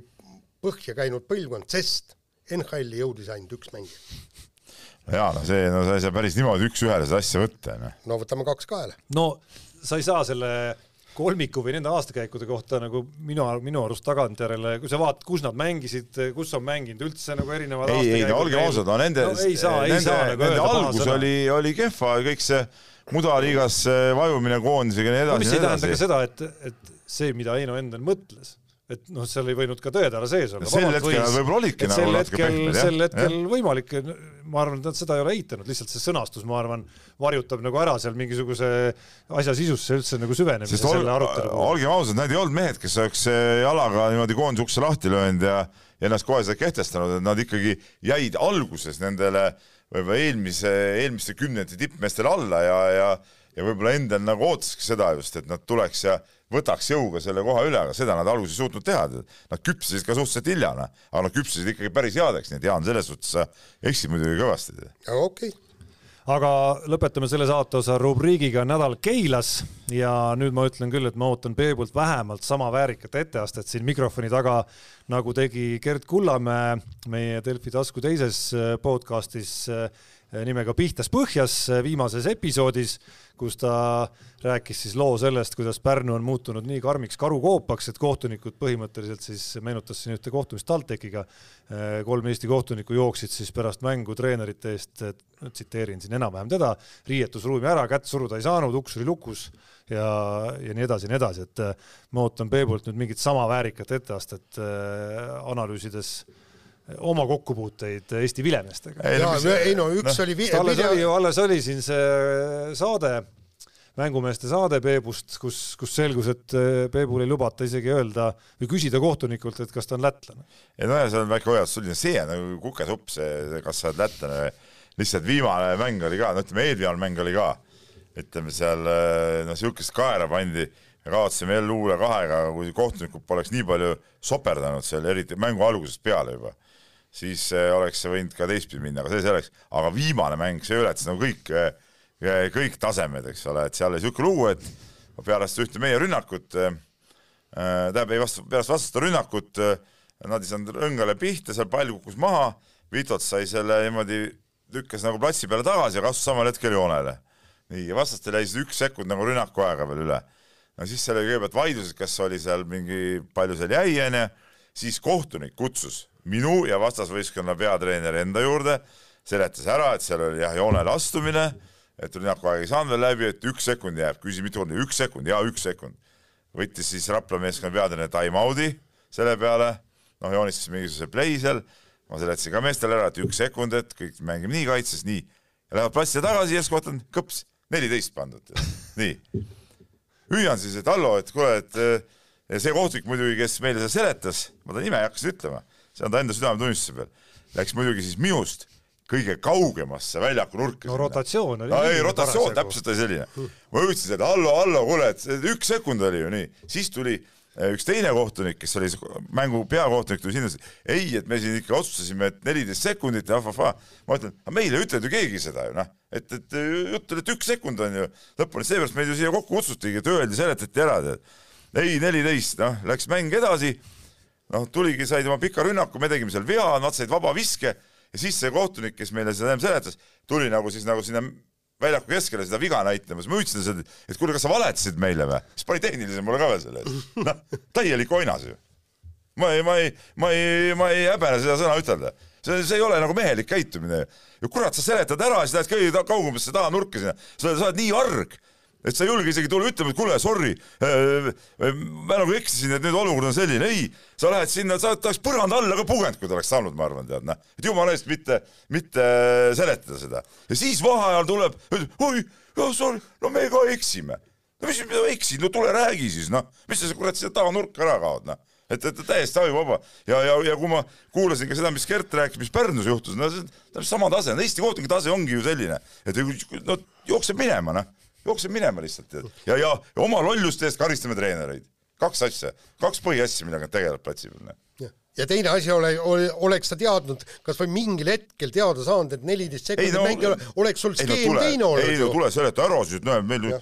põhja käinud põlvkond, sest NHL-i jõudis ainult üks mängija. jaa, no see, no sa ei saa päris niimoodi üks-ühele seda asja võtta, noh. no võtame kaks kaela. no sa ei saa selle kolmiku või nende aastakäikude kohta nagu minu, minu arust tagantjärele, kui sa vaatad, kus nad mängisid, kus on mänginud üldse nagu erinevad ei, ei no olgem ausad, no nende no,, nende, nagu nende algus oli, oli kehva, kõik see mudaliigasse vajumine koondisega ja nii edasi. mis ei tähenda ka seda, et, et see, mida Heino endal mõtles et noh, seal ei võinud ka tõetara sees olla. sel hetkel võib-olla olidki nagu natuke pehmed, jah. sel hetkel ja? võimalik, ma arvan, et nad seda ei ole eitanud, lihtsalt see sõnastus, ma arvan, varjutab nagu ära seal mingisuguse asja sisusse üldse nagu süvenemise Sest selle arutelu puhul. olgem ausad, need ei olnud mehed, kes oleks eh, jalaga niimoodi koondise ukse lahti löönud ja ja ennast kohe seda kehtestanud, et nad ikkagi jäid alguses nendele võib-olla eelmise, eelmiste kümnendite tippmeestele alla ja, ja ja võib-olla endal nagu ootaski seda just, et nad tuleks ja võtaks jõuga selle koha üle, aga seda nad alguses ei suutnud teha. Nad küpsesid ka suhteliselt hilja, noh, aga nad küpsesid ikkagi päris headeks, nii et Jaan, selles suhtes eksid muidugi kõvasti. okei okay aga lõpetame selle saateosa rubriigiga Nädal Keilas ja nüüd ma ütlen küll, et ma ootan Peebult vähemalt sama väärikat etteastet siin mikrofoni taga, nagu tegi Gerd Kullamäe meie Delfi tasku teises podcastis nimega Pihtas põhjas viimases episoodis kus ta rääkis siis loo sellest, kuidas Pärnu on muutunud nii karmiks karukoopaks, et kohtunikud põhimõtteliselt siis meenutas siin ühte kohtumist TalTechiga. kolm Eesti kohtunikku jooksid siis pärast mängu treenerite eest, tsiteerin siin enam-vähem teda, riietusruumi ära, kätt suruda ei saanud, uks oli lukus ja, ja nii edasi ja nii edasi, et ma ootan Peebult nüüd mingit sama väärikat etteastet analüüsides oma kokkupuuteid Eesti vilemeestega. ei no üks no, oli vi-. alles video... oli ju, alles oli siin see saade, mängumeeste saade Peebust, kus, kus selgus, et eh, Peebul ei lubata isegi öelda või küsida kohtunikult, et kas ta on lätlane. ei no ja see on väike hoiatus, see on nagu kukesupp, see, kas sa oled lätlane või lihtsalt viimane mäng oli ka, no ütleme, eelviimane mäng oli ka, ütleme seal eh, noh, niisugust kaera pandi ja kaotasime jälle luule kahega, kui kohtunikud poleks nii palju soperdanud seal, eriti mängu algusest peale juba siis äh, oleks see võinud ka teistpidi minna, aga see selleks, aga viimane mäng, see ületas nagu kõik, äh, äh, kõik tasemed, eks ole, et seal oli niisugune lugu, et pärast ühte meie rünnakut, tähendab, ei vastu, pärast vastaste rünnakut nad ei saanud õngale pihta, seal pall kukkus maha, Vitots sai selle niimoodi, lükkas nagu platsi peale tagasi ja kasvas samal hetkel joonele. nii, ja vastastel jäi siis üks sekund nagu rünnaku aega veel üle. no siis seal oli kõigepealt vaidlused, kas oli seal mingi, palju seal jäi, onju, siis kohtunik kutsus minu ja vastasvõistkonna peatreeneri enda juurde, seletas ära, et seal oli jah, joonele astumine, et rünnaku aeg ei saanud veel läbi, et üks sekund jääb, küsis mitu korda, üks sekund, jaa, üks sekund. võttis siis Rapla meeskonna peatreener time-out'i selle peale, noh, joonistas mingisuguse play seal, ma seletasin ka meestele ära, et üks sekund, et kõik mängime nii kaitses, nii. lähevad platsile tagasi, järsku vaatan, kõps, neliteist pandud, nii. hüüan siis, et hallo, et kuule, et ja see kohtunik muidugi, kes meile seda seletas, ma ta nime ei hakka ütlema see on ta enda südametunnistuse peal. Läks muidugi siis minust kõige kaugemasse väljaku nurka. no rotatsioon oli. no ei, rotatsioon täpselt oli selline. ma ütlesin, et hallo, hallo, kuule, et üks sekund oli ju nii, siis tuli eh, üks teine kohtunik, kes oli mängu peakohtunik, tuli sinna, ei, et me siin ikka otsustasime, et neliteist sekundit ja ahvahvaa. ma ütlen, aga meile ei ütelnud ju keegi seda ju noh, et, et jutt oli, et üks sekund on ju lõpuni, seepärast meid ju siia kokku kutsutigi, et öeldi, seletati ära, tead. ei, neliteist, noh, läks mäng edasi noh, tuligi, said oma pika rünnaku, me tegime seal vea, nad said vaba viske ja siis see kohtunik, kes meile seda seletas, tuli nagu siis nagu sinna väljaku keskele seda viga näitama, siis ma ütlesin talle, et kuule, kas sa valetasid meile või? siis pani tehnilise mulle ka veel selle eest. noh, täielik oinas ju. ma ei, ma ei, ma ei, ma ei häbene seda sõna ütelda. see, see ei ole nagu mehelik käitumine. ja kurat, sa seletad ära, siis lähed kõige kaugemasse taha nurka sinna, sa oled nii arg et sa ei julge isegi tulla ütlema, et kuule, sorry, äh, äh, ma nagu eksisin, et nüüd olukord on selline, ei, sa lähed sinna, sa oleks põranda alla ka pugenud, kui ta oleks saanud, ma arvan, tead, noh, et jumala eest mitte, mitte seletada seda. ja siis vaheajal tuleb, oi, sorry, no me ka eksime. no mis, mida eksid, no tule räägi siis, noh, mis sa kurat siia tavanurka ära kaod, noh? Et, et täiesti ajuvaba. Ja, ja, ja kui ma kuulasin ka seda, mis Gert rääkis, mis Pärnus juhtus, no see on sama tase, Eesti kohtunike tase ongi ju selline, et no jookseb minema, noh jookseb minema lihtsalt tead. ja, ja, ja oma lolluste eest karistame treenereid. kaks asja, kaks põhiasja, millega nad tegelevad platsi peal. Ja teine asi ole, ole, oleks sa teadnud, kas või mingil hetkel teada saanud, et neliteist sekundit no, mängi ole, oleks sul skeem no, teine olnud. ei no tule seleta ära siis, näe meil ja.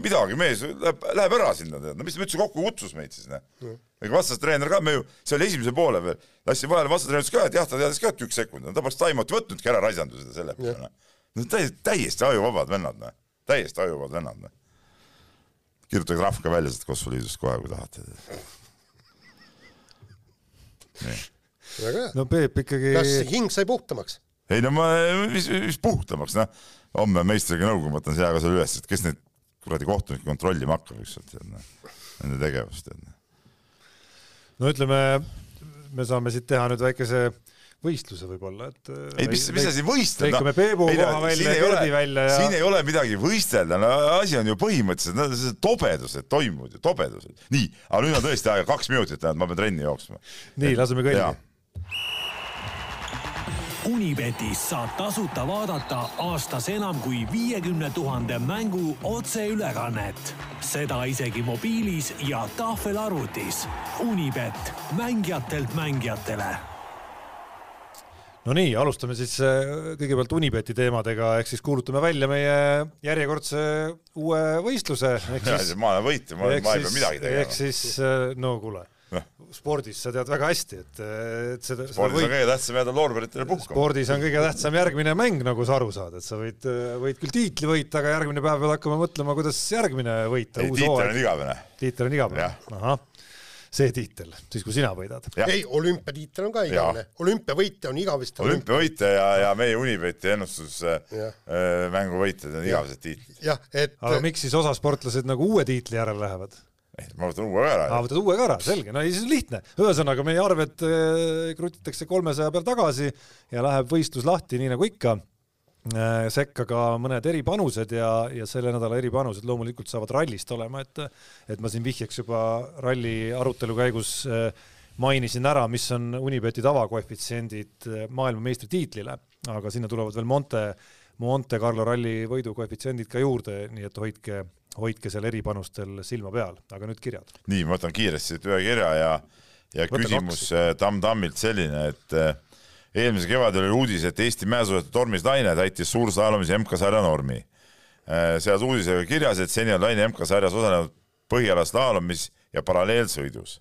midagi, mees läheb, läheb ära sinna, tead, no mis ta üldse kokku kutsus meid siis, noh. ega vastastreener ka, me ju, see oli esimese poole veel, lassin vahele vastastreener ütles ka, et jah, ta teadis ka, et üks sekund on, ta poleks time-out'i võtnudki ära, raisanud seda selle peale, noh. no täiesti, täiesti ajuvabad vennad, noh täiesti ajuvad vennad. Noh. kirjutage rahv ka välja sealt Kosmoliidust kohe, kui tahate. väga hea. no Peep ikkagi. kas hing sai puhtamaks? ei no ma, mis, mis puhtamaks, noh, homme meistriga nõukogu, ma võtan selle ajaga selle üles, et kes neid kuradi kohtunikke kontrollima hakkab ükskord, tead noh, nende tegevust, tead noh. no ütleme, me saame siit teha nüüd väikese võistluse võib-olla, et ei, mis, mis asi võistleda lõikame Peebu koha välja, Gerdi välja ja siin ei ole midagi võistelda, no asi on ju põhimõtteliselt, no see tobedused toimuvad ju, tobedused. nii, aga nüüd on tõesti aega kaks minutit, ma pean trenni jooksma. nii, laseme kõndi. Unibetis saab tasuta vaadata aastas enam kui viiekümne tuhande mängu otseülekannet. seda isegi mobiilis ja tahvelarvutis. Unibet, mängijatelt mängijatele no nii, alustame siis äh, kõigepealt Unibeti teemadega, ehk siis kuulutame välja meie järjekordse uue võistluse. ma olen võitja, ma, ma ei pea midagi tegema. ehk siis, äh, no kuule no., spordis sa tead väga hästi, et, et seda. spordis on kõige tähtsam jääda loorberitele puhkama. spordis on kõige tähtsam järgmine mäng, nagu sa aru saad, et sa võid, võid küll tiitli võita, aga järgmine päev pead hakkama mõtlema, kuidas järgmine võita. ei, tiitel on igavene. tiitel on igavene, ahah see tiitel, siis kui sina võidad. ei, olümpiatiitel on ka igavene, olümpiavõitja on igavesti. olümpiavõitja ja, ja meie Unibeti ennustusmängu äh, võitjad on igavesed tiitlid. jah, et. aga miks siis osa sportlased nagu uue tiitli järele lähevad? ma võtan uue ka ära. aa, võtad uue ka ära, selge, no siis on lihtne. ühesõnaga, meie arved äh, krutitakse kolmesaja peal tagasi ja läheb võistlus lahti, nii nagu ikka sekka ka mõned eripanused ja, ja selle nädala eripanused loomulikult saavad rallist olema, et et ma siin vihjeks juba ralli arutelu käigus äh, mainisin ära, mis on Unibeti tavakoefitsiendid äh, maailmameistritiitlile, aga sinna tulevad veel Monte, Monte Carlo ralli võidukoefitsiendid ka juurde, nii et hoidke, hoidke seal eripanustel silma peal, aga nüüd kirjad. nii, ma võtan kiiresti siit ühe kirja ja, ja Võtta küsimus Tamm Tammilt selline, et eelmisel kevadel oli uudis, et Eesti mäesuusataja Tormis Laine täitis suurslaalomis MK-sarja normi. Äh, seas uudisega kirjas, et seni on Laine MK-sarjas osalenud põhialas slaalomis ja paralleelsõidus.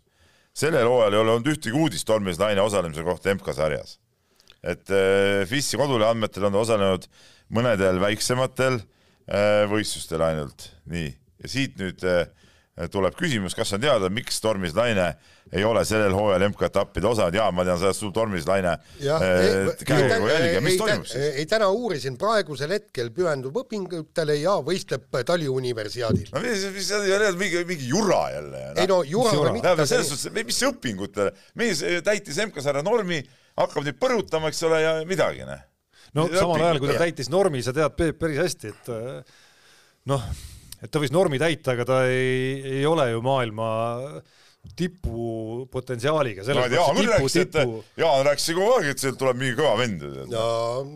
sellel hooajal ei ole olnud ühtegi uudist Tormis Laine osalemise kohta MK-sarjas. et äh, FIS-i kodule andmetel on ta osalenud mõnedel väiksematel äh, võistlustel ainult, nii, ja siit nüüd tuleb küsimus, kas on teada, miks Tormis Laine ei ole sellel hooajal MK-etappide osanud ja ma tean sellest, sul Tormis Laine käekäigu jälgida, mis toimub siis? ei, täna uurisin, praegusel hetkel pühendub õpingutele ja võistleb Tali universiaadil. no mis, mis see on mingi, mingi jura jälle. ei no juraga mitte. selles suhtes, mis õpingutele, mees täitis MK-sarja normi, hakkab nüüd põrutama, eks ole, ja midagi, noh. no samal ajal, kui ta täitis normi, sa tead, Peep, päris hästi, et noh, et ta võis normi täita, aga ta ei, ei ole ju maailma tipupotentsiaaliga. no Jaan küll rääkis, et Jaan rääkis kogu aeg, et sealt tuleb mingi kõva vend. no,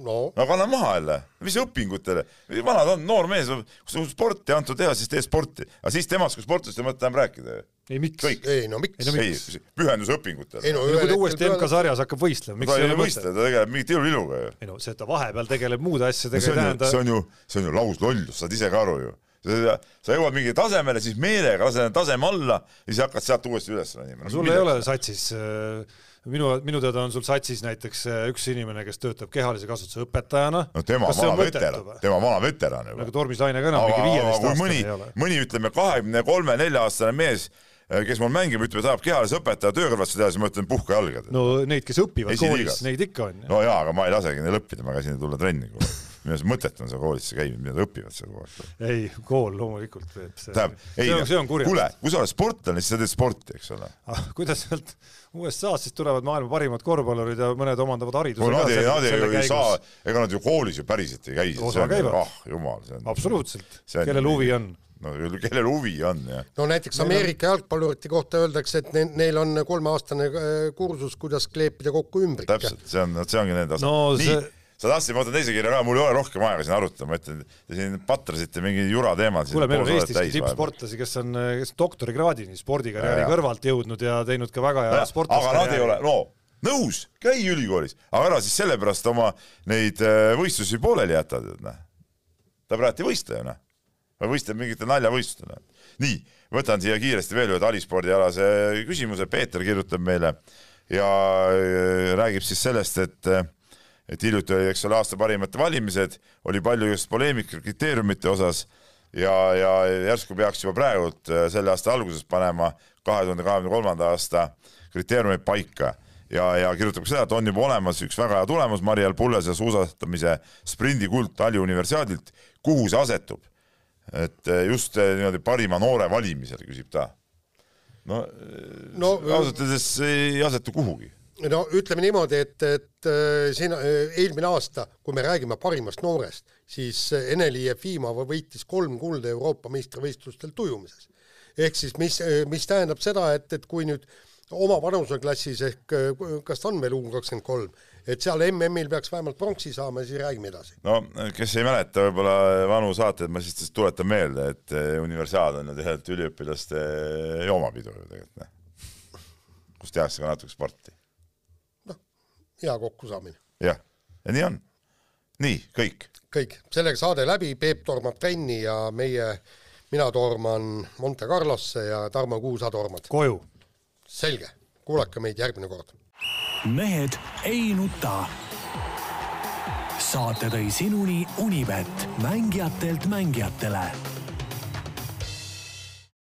no. no kanna maha jälle, mis õpingutele, vanad on, noor mees, kui sul sporti antud teha, siis tee sporti, aga siis temast kui sportlasest ei mõtle enam rääkida ju. ei miks? ei no miks? ei, no, pühendus õpingutele. ei no kui ta uuesti MK-sarjas hakkab võistlema, miks ta ei võistle, ta tegeleb mingi tiluliluga ju. ei no see, et ta vahepeal tegeleb muude asjadega ei tähenda see on ju, see on ju lauslollus, saad ise ka aru ju sa jõuad mingile tasemele, siis meelega lased taseme alla ja siis hakkad sealt uuesti üles ronima. sul ei ole satsis äh, minu, minu teada on sul satsis näiteks äh, üks inimene, kes töötab kehalise kasvatuse õpetajana. no tema vana veteran, tema vana veteran juba. nagu Tormis Laine ka enam mingi viieteist-aastane ei ole. mõni ütleme kahekümne kolme, nelja aastane mees äh, kes mul mängib, ütleb, et tahab kehalise õpetaja töökõlvatuse teha, siis ma ütlen puhka jalga. no neid, kes õpivad koolis, neid ikka on. no jaa, aga ma ei lasegi neil õppida, ma käisin tulla trenni kogu aeg minu arust mõttetu on seal koolisse käimine, mida nad õpivad seal kogu aeg. ei, kool loomulikult teeb see. tähendab, ei, kuule, kui sa oled sportlane, siis sa teed sporti, eks ole ah,. kuidas sealt USA-st siis tulevad maailma parimad korvpallurid ja mõned omandavad hariduse no, nad ei, nad ei, ei saa, ega nad ju koolis ju päriselt ei käi. osa käivad. ah jumal, see on. absoluutselt, kellel huvi on no kellel huvi on, jah. no näiteks Ameerika jalgpallurite kohta öeldakse, et ne, neil on kolmeaastane äh, kursus, kuidas kleepida kokku ümbrik. täpselt, see on, see ongi nende tase no,. nii see sa tahtsid, ma võtan teise kirja ka, mul ei ole rohkem aega siin arutada, ma ütlen, te siin patrasite mingi jura teemal. kuule, meil on Eestis tippsportlasi, kes on, kes on doktorikraadini spordikarjääri kõrvalt jõudnud ja teinud ka väga hea sportlaskarjääri. aga nad ei ole, no nõus, käi ülikoolis, aga ära siis sellepärast oma neid äh, võistlusi pooleli jäta, tead noh. ta praegu ei võistle ju noh, või võistleb mingitel naljavõistlustel. Noh. nii, võtan siia kiiresti veel ühe talispordialase küsimuse, Peeter kirjutab meile ja äh, räägib siis sellest, et äh, et hiljuti oli, eks ole, aasta parimate valimised, oli palju just poleemikat kriteeriumite osas. Ja, ja järsku peaks juba praegult äh, selle aasta alguses panema kahe tuhande kahekümne kolmanda aasta kriteeriumid paika. Ja, ja kirjutab ka seda, et on juba olemas üks väga hea tulemus Mariel Pullase suusatamise sprindikuld Tali universiaadilt, kuhu see asetub? et äh, just äh, niimoodi parima noore valimisel, küsib ta. no, no ausalt öeldes ei asetu kuhugi no ütleme niimoodi, et, et siin eelmine aasta, kui me räägime parimast noorest, siis Eneli Jefimova võitis kolm kulda Euroopa meistrivõistlustel tujumises. ehk siis mis, mis tähendab seda, et, et kui nüüd oma vanuseklassis ehk kas ta on veel U kakskümmend kolm, et seal MM-il peaks vähemalt pronksi saama, siis räägime edasi. no kes ei mäleta võib-olla vanu saateid, ma siis tuletan meelde, et universaal on ju tegelikult üliõpilaste joomapidu ju tegelikult, noh. kus tehakse ka natuke sporti. Hea kokkusaamine. jah, ja nii on. nii, kõik kõik, sellega saade läbi, Peep tormab trenni ja meie, mina torman Monte Carlosse ja Tarmo Kuusa tormad. koju. selge, kuulake meid järgmine kord. mehed ei nuta. saate tõi sinuni Unibet, mängijatelt mängijatele